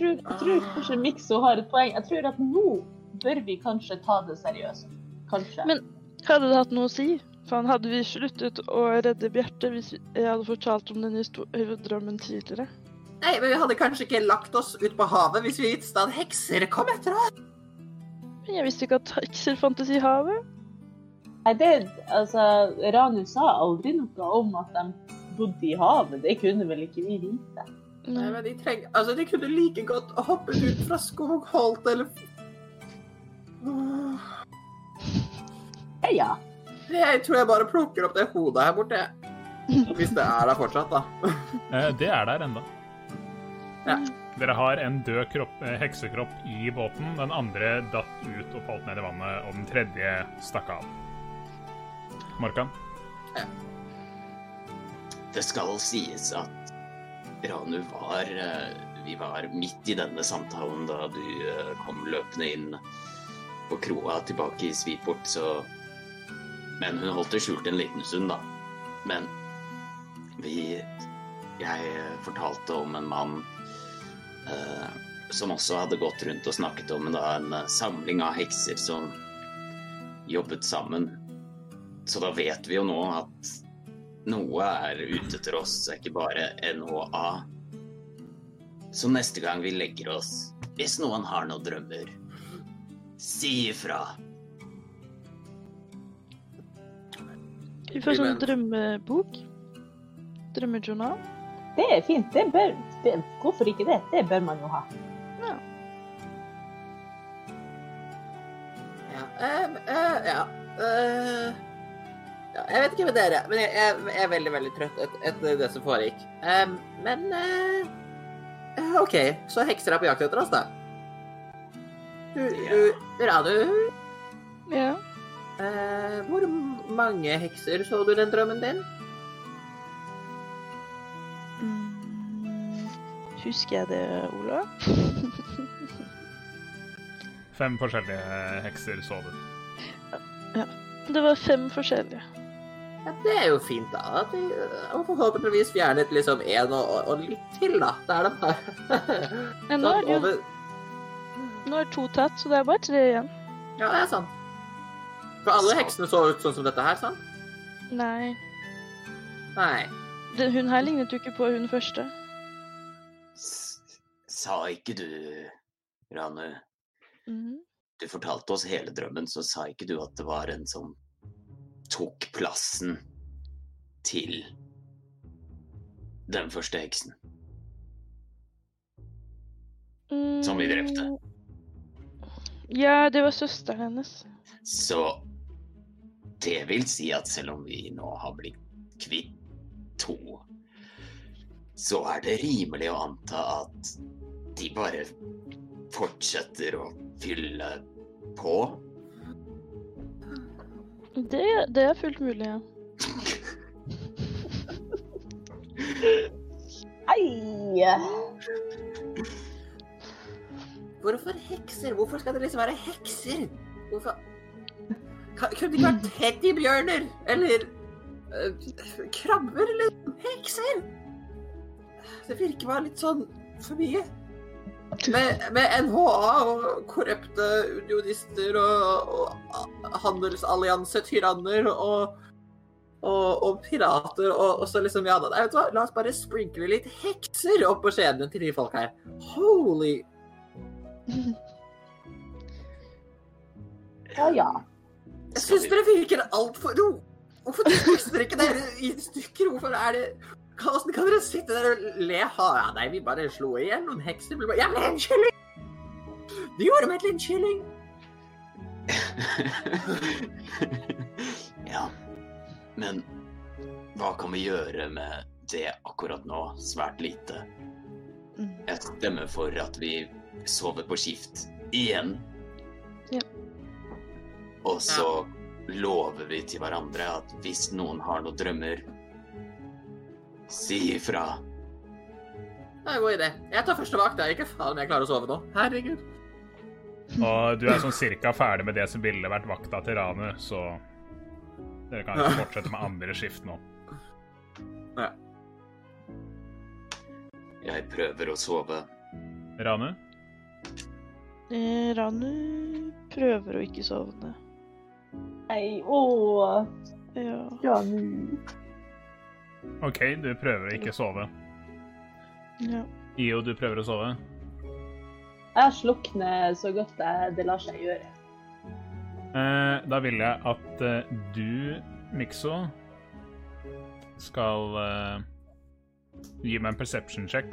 Jeg tror, tror kanskje Mikso har et poeng. Jeg tror at nå bør vi kanskje ta det seriøst. Kanskje. Men- Hadde det hatt noe å si? Faen, hadde vi sluttet å redde Bjarte hvis jeg hadde fortalt om den drømmen tidligere? Nei, men vi hadde kanskje ikke lagt oss ut på havet hvis vi visste at hekser kom etter oss. Men jeg visste ikke at hekser fantes i havet. Nei, det, altså, Ranu sa aldri noe om at de bodde i havet. Det kunne vel ikke vi vite. Nei, men de treng... Altså, de kunne like godt hoppet ut fra Skogholt eller Ja, ja. Jeg tror jeg bare plukker opp det hodet her borte. Hvis det er der fortsatt, da. <laughs> Eh, Det er der enda. Ja. Dere har en død kropp, eh, heksekropp i båten. Den andre datt ut og falt ned i vannet, og den tredje stakk av. Morkan? Det skal sies at Ranu var eh, Vi var midt i denne samtalen da du eh, kom løpende inn på kroa tilbake i Sviport, så Men hun holdt det skjult en liten stund, da. Men vi Jeg fortalte om en mann eh, som også hadde gått rundt og snakket om da, en samling av hekser som jobbet sammen. Så da vet vi jo nå at noe er ute etter oss, det er ikke bare NHA. Så neste gang vi legger oss, hvis noen har noen drømmer, si ifra. Vi får sånn drømmebok. Drømmejournal. Det er fint. Det bør, det, hvorfor ikke det? Det bør man jo ha. Ja. eh, ja. eh, ja. Jeg vet ikke med dere, men jeg, jeg, jeg er veldig, veldig trøtt et- etter det som foregikk. Um, men eh, eh, OK, så hekser er på jakt etter oss, da. Du, du Radu, Ja. Uh, hvor mange hekser så du den drømmen din? Mm, husker jeg det, Ola? Fem forskjellige hekser så du. Ja. Det var fem forskjellige. Ja, det er jo fint, da. At vi, og forhåpentligvis fjernet liksom én og, og, og litt til, da. Det er det bare. <laughs> Men nå er, Sånn det jo, over- nå er to tatt, så det er bare tre igjen. Ja, det er sant. For alle Så- heksene så ut sånn som dette her, sant? Nei. Nei. Den, hun her lignet jo ikke på hun første. S sa ikke du, Ranu -hmm. Du fortalte oss hele drømmen, så sa ikke du at det var en som tok plassen til den første heksen? Som vi drepte. Mm, Ja, det var søsteren hennes. Så det vil si at selv om vi nå har blitt kvitt to, så er det rimelig å anta at de bare fortsetter å fylle på. Det, det er fullt mulig, ja. Hei! Hvorfor hekser? Hvorfor skal det liksom være hekser? Hvorfor Kan- Kunne det ikke vært teddybjørner? Eller eh, krabber? Eller hekser? Det virker bare litt sånn for mye. Med, med NHA og korrupte unionister og, og handelsalliansetyranner og, og, og pirater og, og så liksom Ja, nei, vet du hva, la oss bare sprinkle litt hekser opp på skjebnen til de folk her. Holy <laughs> Ja, ja. Jeg syns dere virker altfor ro. Hvorfor knuser dere ikke dere i stykker? Hvorfor er det Hvordan kan dere sitte der og le? Ha, ja, nei, vi bare slo i hjel noen hekser. Vi bare, Jeg men en kylling! Du gjorde meg til en kylling! <laughs> ja. Men hva kan vi gjøre med det akkurat nå? Svært lite. Mm. Jeg stemmer for at vi sover på skift igjen. Ja. Og så lover vi til hverandre at hvis noen har noen drømmer, si ifra. Det er en god idé. Jeg tar første vakt. Det er ikke faen om jeg klarer å sove nå. Herregud. Og du er sånn cirka ferdig med det som ville vært vakta til Ranu, så dere kan ikke fortsette med andre skift nå. Jeg prøver å sove. Ranu? Eh, Ranu prøver å ikke sovne. Nei, åh. Ja. Ja, nu. OK, du prøver å ikke sove. ja. IO, du prøver å sove. Jeg slukner så godt det, det lar seg gjøre. Eh, da vil jeg at eh, du, Mikso, skal eh, gi meg en perception check.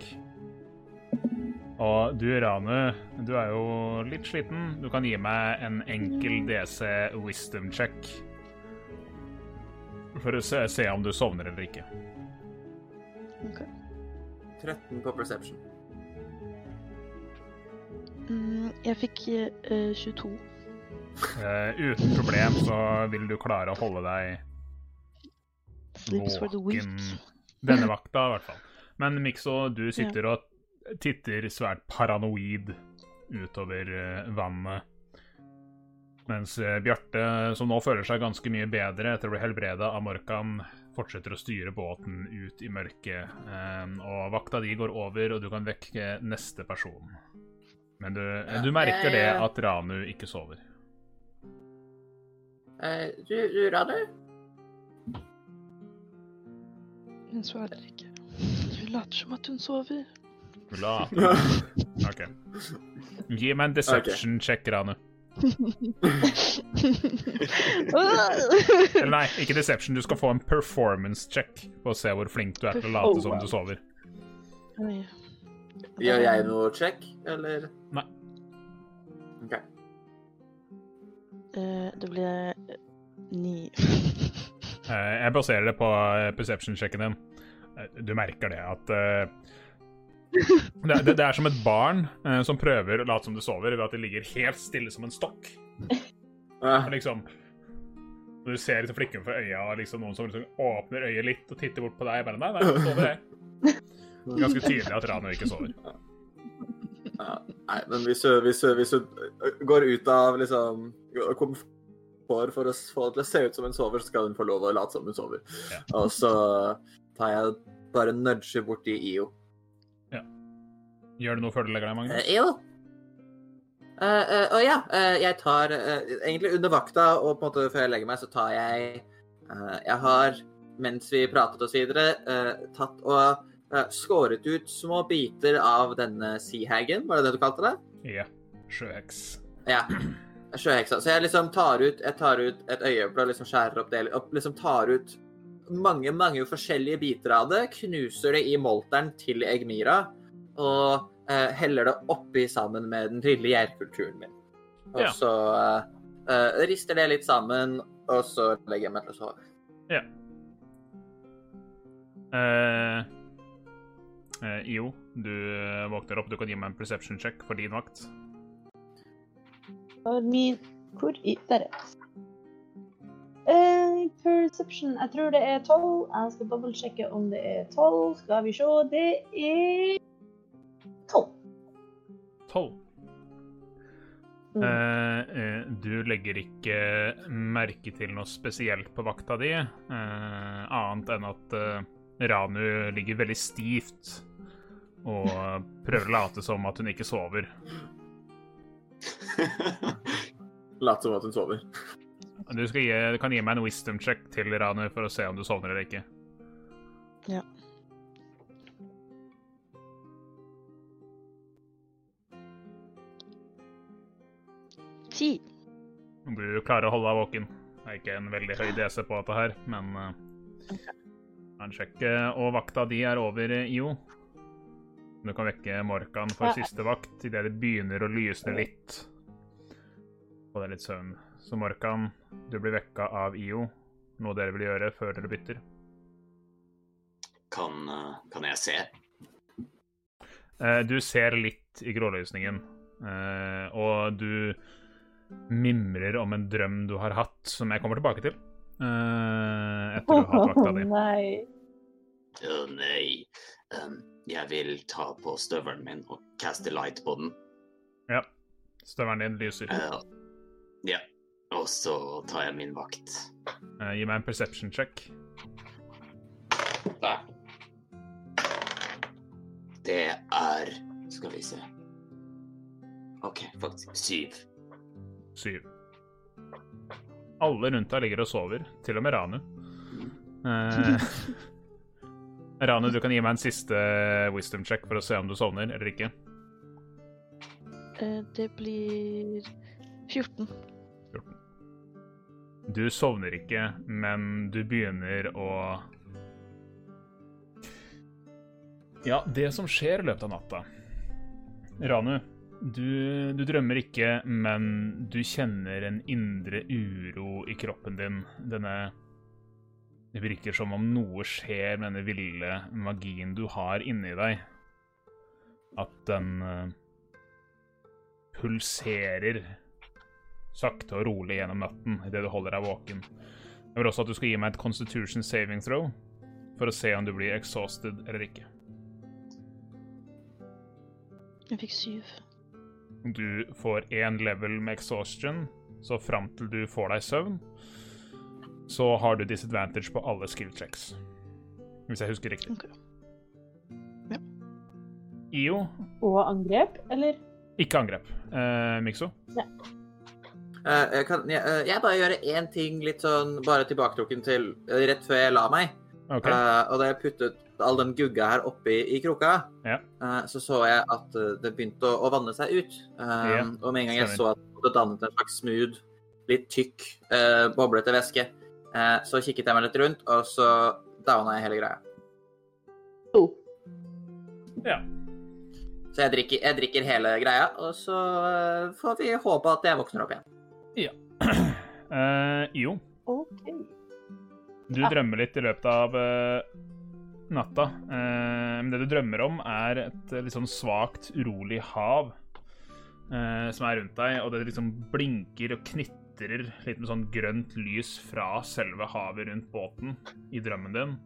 Og du, Ranu, du er jo litt sliten. Du kan gi meg en enkel DC wisdom check. For å se, se om du sovner eller ikke. OK. 13 på perception. Mm, jeg fikk uh, 22. Uh, uten problem så vil du klare å holde deg Sleeps for the week. Denne vakta, i hvert fall. Men Mikso, du sitter og titter svært paranoid utover eh, vannet. Mens eh, Bjarte, som nå føler seg ganske mye bedre etter å bli helbreda av Morkan, fortsetter å styre båten ut i mørket. Eh, og vakta di går over, og du kan vekke neste person. Men du, Ja, du merker det jeg- at Ranu ikke sover. Eh, du, du, Ranu? Hun svarer ikke. Hun later som at hun sover. Later <laughs> OK. Gi meg en deception check, Ranu. Eller nei, ikke deception. Du skal få en performance check på å se hvor flink du er til å late som du sover. Gjør jeg noe check, eller? Nei. OK. Uh, det ble eh, ni. uh, Jeg baserer det på perception-sjekken din. Du merker det at eh, det, det, det er som et barn eh, som prøver å late som det sover, ved at det ligger helt stille som en stokk. Eh, Og liksom Når du ser liksom flikken for øya, og liksom noen som liksom åpner øyet litt og titter bort på deg, bare Nei, nei, jeg sover, jeg. Ganske tydelig at Ranu ikke sover. ja, nei, men hvis du, hvis, du, hvis du går ut av liksom komfort for å få det til å se ut som hun sover, så skal hun få lov å late som hun sover. Ja. Og så tar jeg bare nudger borti IO. Gjør du noe før du legger deg, Magnus? Uh, IO? Eh, uh, og ja, eh, jeg tar eh, Egentlig under vakta og på en måte før jeg legger meg, så tar jeg eh, Jeg har, mens vi pratet og så videre, tatt og skåret ut små biter av denne seahagen, var det det du kalte det? Ja. Sjøheks. Ja. Sjøheksa. Så jeg liksom tar ut, jeg tar ut et øyeeple og liksom skjærer opp det, og liksom tar ut mange, mange forskjellige biter av det, knuser det i molteren til Egmira, og uh, heller det oppi sammen med den lille gjærkulturen min. Og Ja. så uh, eh, rister det litt sammen, og så legger jeg meg til å sove. Eh, eh, IO, du våkner opp. Du kan gi meg en perception check for din vakt. For min Hvor i Der er det. Eh, perception. Jeg tror det er tolv. Jeg skal dobbeltsjekke om det er tolv. Skal vi se. Det er tolv. Tolv. Mm. Eh, eh, du legger ikke merke til noe spesielt på vakta di, eh, annet enn at eh, Ranu ligger veldig stivt og prøver å late som at hun ikke sover. <laughs> late som at hun sover. Du, skal gi, du kan gi meg en wisdom check til Ranu for å se om du sovner eller ikke. Ja. Ti. Du klarer å holde deg våken. Det er ikke en veldig høy DC på dette her, men uh, kan sjekke. Og vakta di er over, eh, IO. Du kan vekke Morkan for siste vakt idet det begynner å lysne litt. Og det er litt søvn. Så Morkan, du blir vekka av IO. Noe dere vil gjøre før dere bytter. Kan, eh, kan jeg se? Eh, du ser litt i grålysningen, eh, og du mimrer om en drøm du har hatt, som jeg kommer tilbake til. Uh, etter du har hatt vakta di. Nei. Å nei. Um, jeg vil ta på støvelen min og caste light på den. Ja. Støvelen din lyser. Uh, ja. Og så tar jeg min vakt. Uh, gi meg en perception check. Der. Det er Skal vi se. OK, faktisk syv. Syv. Alle rundt deg ligger og sover, til og med Ranu. Eh, <laughs> Ranu, du kan gi meg en siste wisdom check for å se om du sovner eller ikke. Eh, det blir 14. 14. Du sovner ikke, men du begynner å Ja, det som skjer i løpet av natta Ranu, du, du drømmer ikke, men du kjenner en indre uro i kroppen din. Denne Det virker som om noe skjer med denne ville magien du har inni deg. At den uh, pulserer sakte og rolig gjennom natten idet du holder deg våken. Jeg vil også at du skal gi meg et constitution saving throw for å se om du blir exhausted eller ikke. Jeg fikk syv. Du får én level med exhaustion, så fram til du får deg søvn, så har du disadvantage på alle skill checks. Hvis jeg husker riktig. Ok. IO, Og angrep, eller? ikke angrep. Eh, Mikso? Eh, jeg, kan, jeg, eh, jeg bare gjør én ting litt sånn bare tilbaketrukken til uh, rett før jeg la meg. Okay. Eh, og da jeg puttet all den gugga her oppi i kroka, Ja. uh, så så jeg at eh, det begynte å, å vanne seg ut. Eh, Ja, og med en gang jeg så at det dannet en slags smooth, litt tykk, uh, boblete væske, eh, så kikket jeg meg litt rundt, og så downa jeg hele greia. Oh. Ja. Så jeg drikker, jeg drikker hele greia, og så får vi håpe at jeg våkner opp igjen. Ja. <clears throat> jo. Okay. du drømmer litt i løpet av eh, natta. Eh, men det du drømmer om, er et litt sånn svakt, urolig hav eh, som er rundt deg, og det liksom blinker og knitrer litt med sånn grønt lys fra selve havet rundt båten i drømmen din,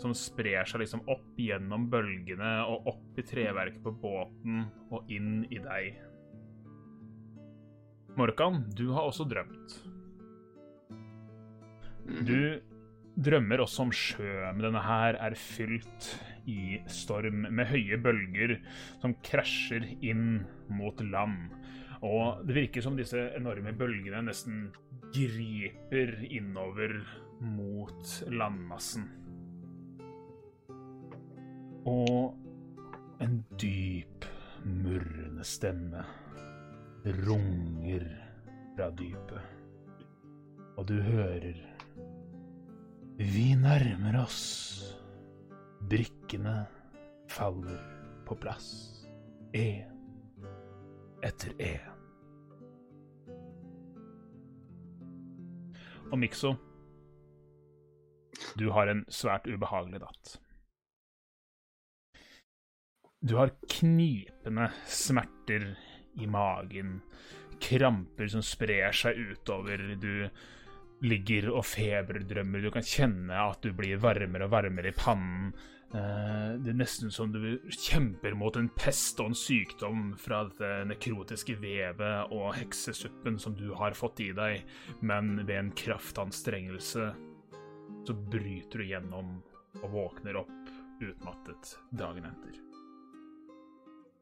som sprer seg liksom opp gjennom bølgene og opp i treverket på båten og inn i deg. Morkan, du har også drømt. Mhm. Du drømmer også om sjø, men denne her er fylt i storm med høye bølger som krasjer inn mot land. Og det virker som disse enorme bølgene nesten griper innover mot landmassen. Og en dyp, murrende stemme runger fra dypet. Og du hører Vi nærmer oss. Brikkene faller på plass. Én etter én. Og Mikso, du har en svært ubehagelig datt. Du har knipende smerter i magen, kramper som sprer seg utover. Du ligger og feberdrømmer. Du kan kjenne at du blir varmere og varmere i pannen. Eh, Det er nesten som du kjemper mot en pest og en sykdom fra det nekrotiske vevet og heksesuppen som du har fått i deg, men ved en kraftanstrengelse så bryter du gjennom og våkner opp utmattet dagen etter.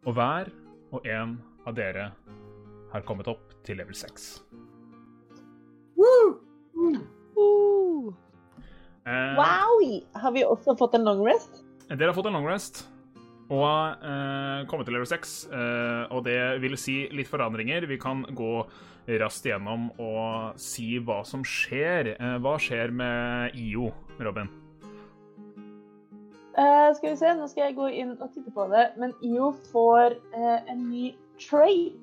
Og hver og en av dere har kommet opp til level 6. Uh, Eh, Wow! Har vi også fått en long rest? Dere har fått en long rest og uh, kommet til level 6. Eh, og det vil si litt forandringer. Vi kan gå raskt gjennom og si hva som skjer. Eh, hva skjer med IO, Robin? Eh, skal vi se, nå skal jeg gå inn og titte på det. Men IO får en ny tray.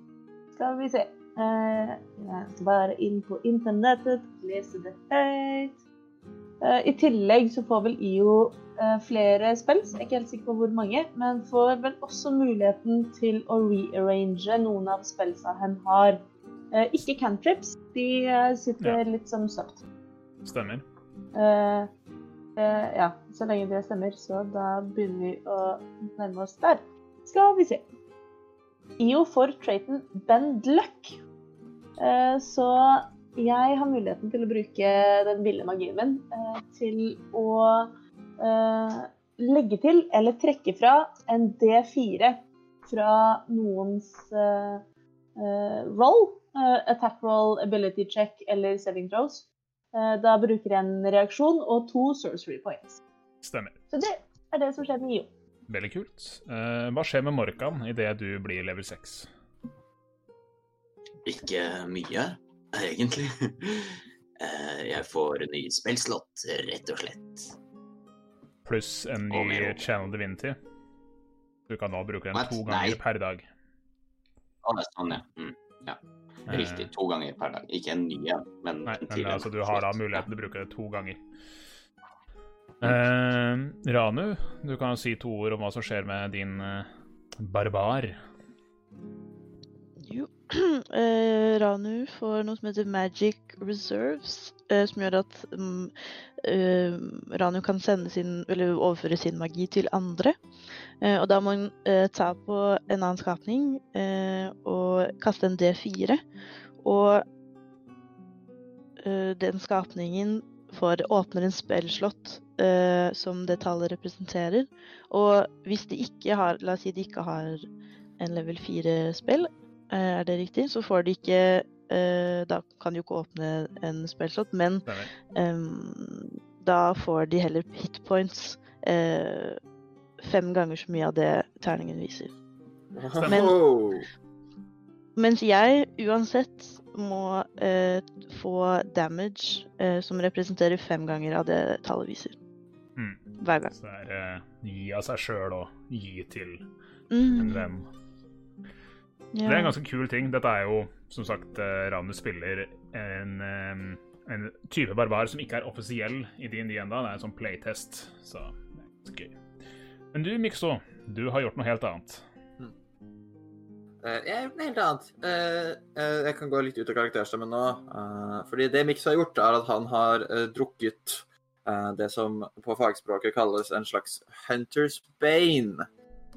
Skal vi se. Eh, jeg skal bare inn på internettet, lese det høyt. Eh, I tillegg så får vel IO eh, flere spills, jeg er ikke helt sikker på hvor mange, men får vel også muligheten til å rearrange noen av spellsa hen har. Eh, ikke cantrips, de sitter Ja. litt som søpt. Stemmer. Eh, eh, ja, så lenge det stemmer, så da begynner vi å nærme oss der. Skal vi se. IO får traiten Bend Luck. Eh, så jeg har muligheten til å bruke den ville magien min eh, til å eh, legge til eller trekke fra en D4 fra noens roll. attack roll, ability check eller saving throws. Da bruker jeg en reaksjon og to sorcery points. Stemmer. Så det er det som skjer med IO. Veldig kult. Hva skjer med Morkan idet du blir level 6? Ikke mye, egentlig. <laughs> Eh, Jeg får ny spillslott, rett og slett. Pluss en ny. Channel Divinity. Du kan nå bruke den What? to ganger Nei. per dag. Å, det er sånn, ja. Mm. ja. Riktig. To ganger per dag. Ikke en ny en, men Nei, en tidligere. altså, du har da muligheten til å bruke det to ganger. Eh, Ranu, du kan si to ord om hva som skjer med din eh, barbar. <clears throat> Eh, Ranu får noe som heter Magic Reserves, eh, som gjør at um, eh, Ranu kan sende sin, eller overføre sin magi til andre. Eh, og da må hun eh, ta på en annen skapning eh, og kaste en D4. Og den skapningen får åpner en spellslott som det tallet representerer. Og hvis de ikke har La oss si de ikke har en level 4-spill, er det riktig, så får de ikke eh, Da kan de jo ikke åpne en spellslott, men em, da får de heller hitpoints eh, fem ganger så mye av det terningen viser. Men-. Mens jeg uansett må eh, få damage eh, som representerer fem ganger av det tallet viser. Mm. Hver gang. Så det er eh, gi av seg sjøl og gi til Mm, en venn. Ja. Det er en ganske kul ting. Dette er jo, som sagt, Ravnus spiller en, eh, en type barbar som ikke er offisiell i DND ennå. Det er en sånn playtest, så det er ganske gøy. Men du, Mikso, du har gjort noe helt annet. Eh, Jeg har gjort noe helt annet. Eh, eh, Jeg kan gå litt ut av karakterstemmen nå. eh, Fordi det Mix har gjort, er at han har eh, drukket eh, det som på fagspråket kalles en slags Hunters Bane.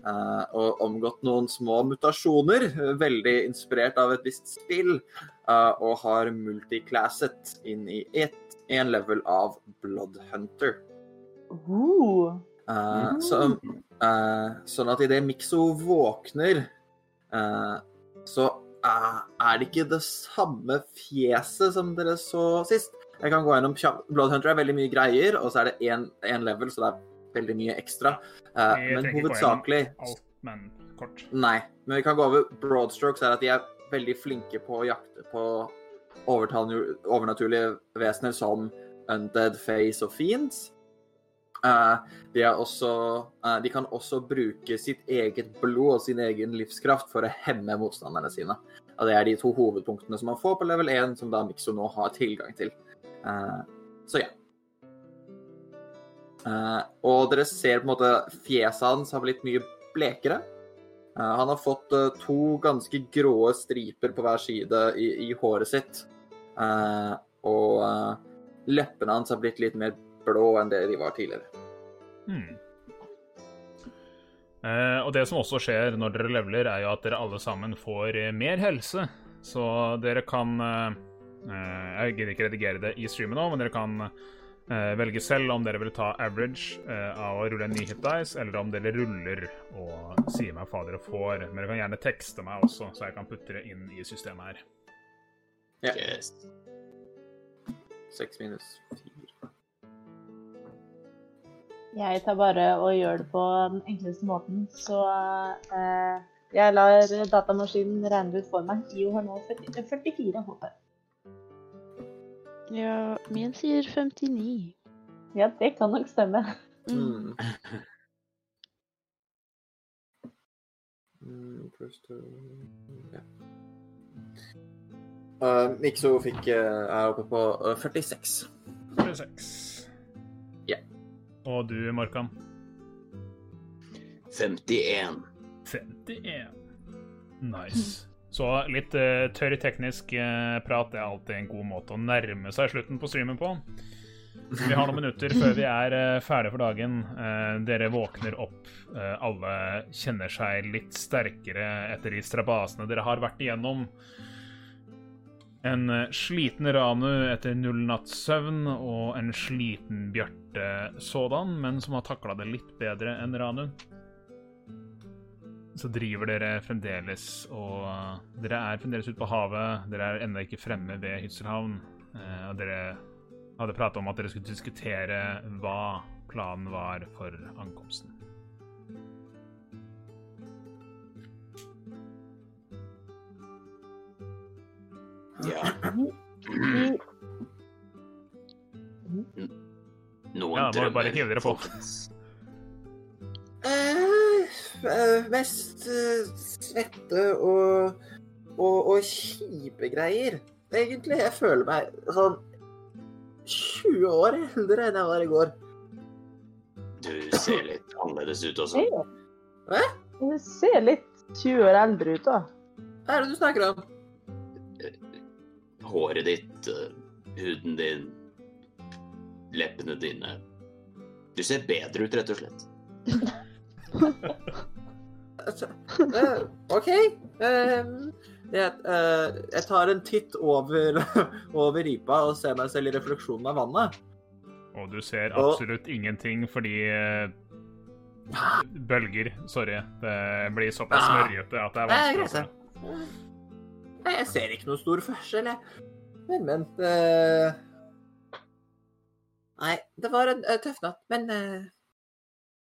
Eh, Og omgått noen små mutasjoner, veldig inspirert av et visst spill. eh, Og har multiclasset inn i ett, en level av Bloodhunter. Uh. Uh. Eh, så, uh, sånn at idet Mikso våkner, så er det ikke det samme fjeset som dere så sist. Jeg kan gå gjennom. Bloodhunter er veldig mye greier, og så er det én level, så det er veldig mye ekstra. Uh, men hovedsakelig Alt, men kort. Nei, men vi kan gå over broadstrokes, er at de er veldig flinke på å jakte på overnaturlige vesener som undead face og fiends. Uh, de, også, uh, de kan også bruke sitt eget blod og sin egen livskraft for å hemme motstanderne sine. Og det er de to hovedpunktene som man får på level 1, som da Mixo nå har tilgang til. Uh, så ja. Eh, og dere ser på en måte fjeset hans har blitt mye blekere. Uh, han har fått uh, to ganske grå striper på hver side i, i håret sitt. Og leppene hans har blitt litt mer blå enn det de var tidligere. Hmm. Og det som også skjer når dere leveler, er jo at dere alle sammen får mer helse. Så dere kan Jeg gidder ikke redigere det i streamen nå, men dere kan velge selv om dere vil ta average eh, av å rulle en ny hit dice, eller om dere ruller og sier meg hva dere får. Men dere kan gjerne tekste meg også, så jeg kan putte det inn i systemet her. Ja. Yes. Seks minus fire. Jeg tar bare og gjør det på den enkleste måten, så eh, jeg lar datamaskinen regne det ut for meg. IO har nå 40, 44 HP. Ja, min sier 59. Ja, det kan nok stemme. Mm. Mm. Pluss to ja. Uh, Mikso fikk uh, er oppe på uh, 46. 46. Ja. Og du, Markan? 51. 51. Nice. Så litt uh, tørr teknisk uh, prat er alltid en god måte å nærme seg slutten på streamen på. Vi har noen minutter før vi er uh, ferdige for dagen. Eh, dere våkner opp. Eh, alle kjenner seg litt sterkere etter de strabasene dere har vært igjennom. En eh, sliten Ranu etter null natts søvn og en sliten Bjarte sådan, men som har takla det litt bedre enn Ranu så driver dere fremdeles og Dere er fremdeles ute på havet. Dere er ennå ikke fremme ved Hysselhavn. Eh, og dere hadde pratet om at dere skulle diskutere hva planen var for ankomsten. Ja. Noen Ja, bare- bare hive dere på. folkens. Eh, eh, mest eh, svette og, og, og kjipe greier. Egentlig. Jeg føler meg sånn 20 år eldre enn jeg var i går. Du ser litt annerledes ut også. Hei. Hæ? du ser litt 20 år eldre ut, da. Hva er det du snakker om? Håret ditt, eh, huden din, leppene dine. Du ser bedre ut, rett og slett. <laughs> Altså, eh, OK. Ehm, jeg, eh, jeg tar en titt over, <laughs> over ripa og ser meg selv i refleksjonen av vannet. Og du ser Og- absolutt ingenting fordi eh, Bølger. Sorry. Det blir såpass Ah. smørjete at det er vanskelig det. Nei, Jeg ser ikke noe stor forskjell, jeg. Men, men eh, Nei, det var en tøff natt, men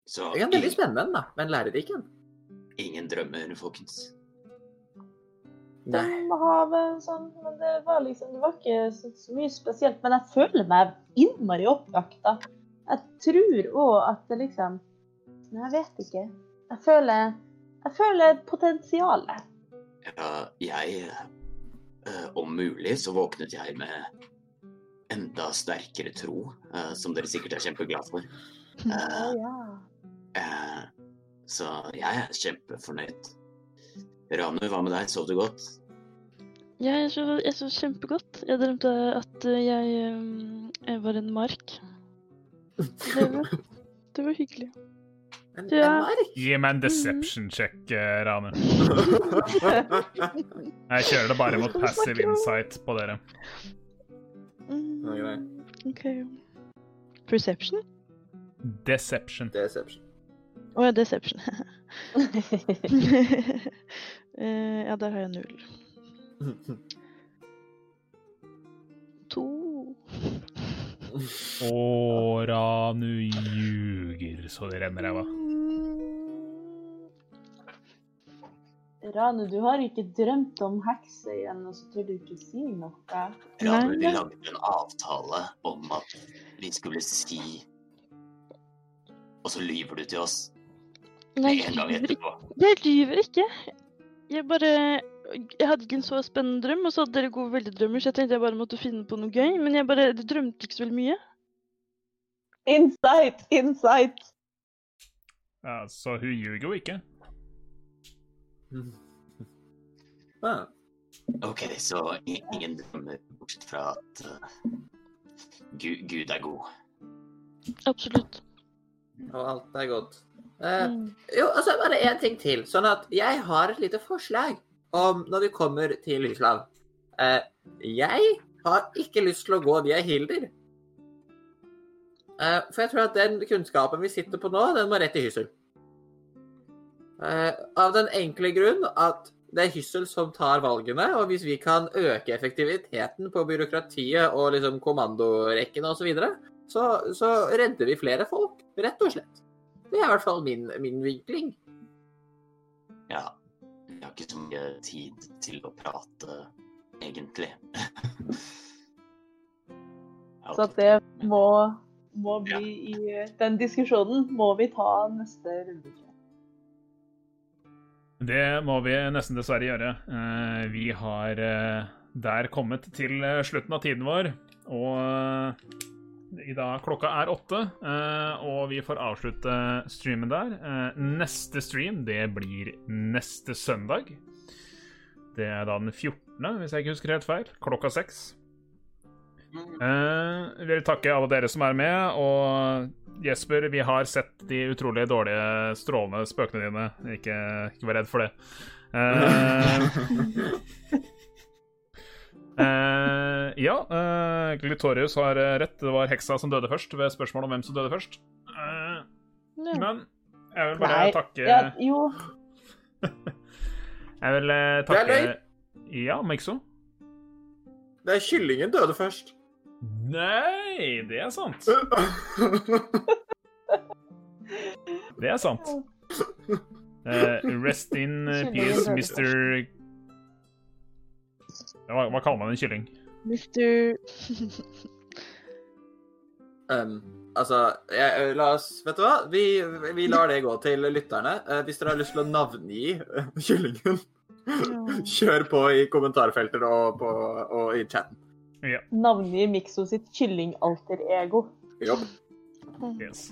Så det er veldig spennende, da. Men lærerik en. ingen drømmer, folkens. Nei. Som havet, sånn. Men det var liksom Det var ikke så, så mye spesielt. Men jeg føler meg innmari oppvakta. Jeg tror òg at det liksom jeg vet ikke. Jeg føler Jeg føler potensialet. Ja, jeg eh, Om mulig så våknet jeg med enda sterkere tro, eh, som dere sikkert er kjempeglad for. Eh, <laughs> ja. Eh, så jeg er kjempefornøyd. Ranu, hva med deg? Sov du godt? Ja, jeg sov, jeg sov kjempegodt. Jeg drømte at eh, jeg, um, jeg var en mark. Det var, det var hyggelig. En, Ja. en mark? Gi meg en deception check, eh, Rane. <laughs> Jeg kjører det bare mot passive insight på dere. Mm, OK. Perception? Deception. Deception. Å ja, deception. uh, <laughs> ja, der har jeg null. To. Åra Ranu ljuger så det renner ræva. Ranu, du har ikke drømt om hekser igjen, og så tør du ikke si noe. Ranu, vi lagde en avtale om at vi skulle si Og så lyver du til oss Nei, en gang jeg lyver ikke. etterpå. Jeg lyver ikke. Jeg bare Jeg hadde ikke en så spennende drøm, og så hadde dere gode veldig-drømmer, så jeg tenkte jeg bare måtte finne på noe gøy, men jeg bare jeg drømte ikke så veldig mye. Insight! Insight! Ja, så hun ljuger jo ikke. <laughs> Ah, OK, så ingen drømmer bortsett fra at uh, Gud, Gud er god. Absolutt. og alt er godt. Eh, så jo, altså bare én ting til. Sånn at jeg har et lite forslag om når vi kommer til Island. Uh, jeg har ikke lyst til å gå via Hilder. Uh, for jeg tror at den kunnskapen vi sitter på nå, den må rett i hyssel. Eh, av den enkle grunn at det er hyssel som tar valgene, og hvis vi kan øke effektiviteten på byråkratiet og liksom kommandorekkene osv., så, så så redder vi flere folk, rett og slett. Det er i hvert fall min, min vinkling. Ja. Jeg har ikke så mye tid til å prate, egentlig. <laughs> Så at det må, må bli i Den diskusjonen må vi ta neste runde. Det må vi nesten dessverre gjøre. Eh, Vi har eh, der kommet til eh, slutten av tiden vår, og i dag klokka er åtte, eh, og vi får avslutte streamen der. Eh, Neste stream, det blir neste søndag. Det er da den 14., hvis jeg ikke husker helt feil. Klokka seks. Eh, vi vil takke alle dere som er med, og Jesper, vi har sett de utrolig dårlige, strålende spøkene dine. Ikke, ikke vær redd for det. <laughs> Eh, eh, ja, uh, Glytorius har eh, rett. Det var heksa som døde først, ved spørsmål om hvem som døde først. Eh, men jeg vil bare Nei, takke Ja, jo, <laughs> Jeg vil eh, Det er takke løgn. Ja, Mikso? Det er kyllingen døde først. Nei, det er sant. <laughs> Det er sant. Uh, rest in eh, peace, Mr. Hva, hva kaller man en kylling? Mister <laughs> Um, altså, jeg, la oss Vet du hva? Vi, vi lar det gå til lytterne. Uh, hvis dere har lyst til å navngi uh, kyllingen, <laughs> kjør på i kommentarfelter og, på, og i chatten. navngi Mikso sitt kylling-alter-ego. Jobb. Yes.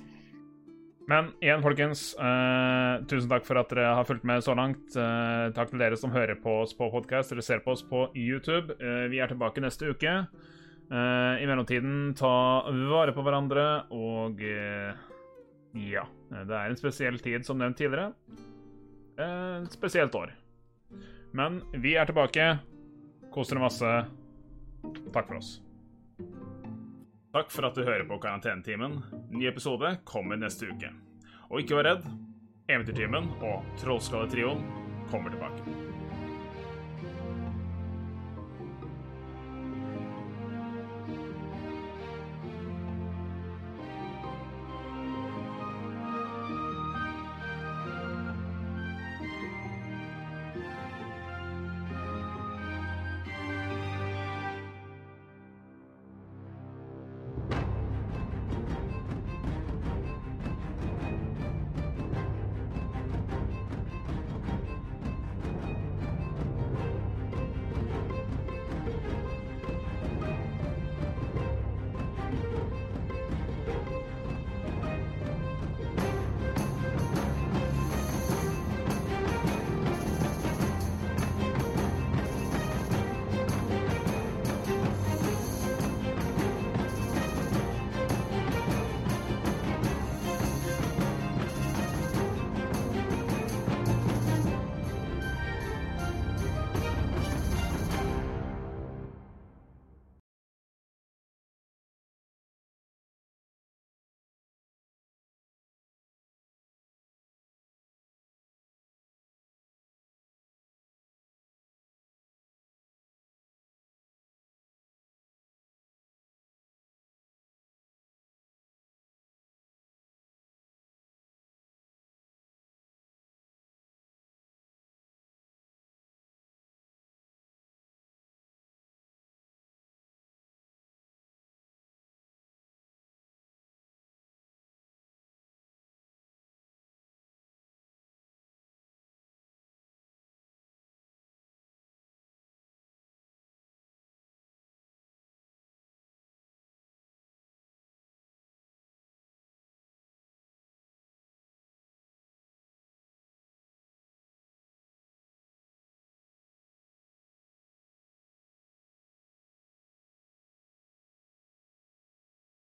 Men igjen, folkens, uh, tusen takk for at dere har fulgt med så langt. Uh, takk til dere som hører på oss på podkast eller ser på oss på YouTube. Uh, vi er tilbake neste uke. I mellomtiden, ta vare på hverandre og Ja. Det er en spesiell tid, som nevnt tidligere. Et spesielt år. Men vi er tilbake. Kos dere masse. Takk for oss. Takk for at du hører på Karantenetimen. Ny episode kommer neste uke. Og ikke vær redd. Eventyrtimen og Trollskalletrioen kommer tilbake.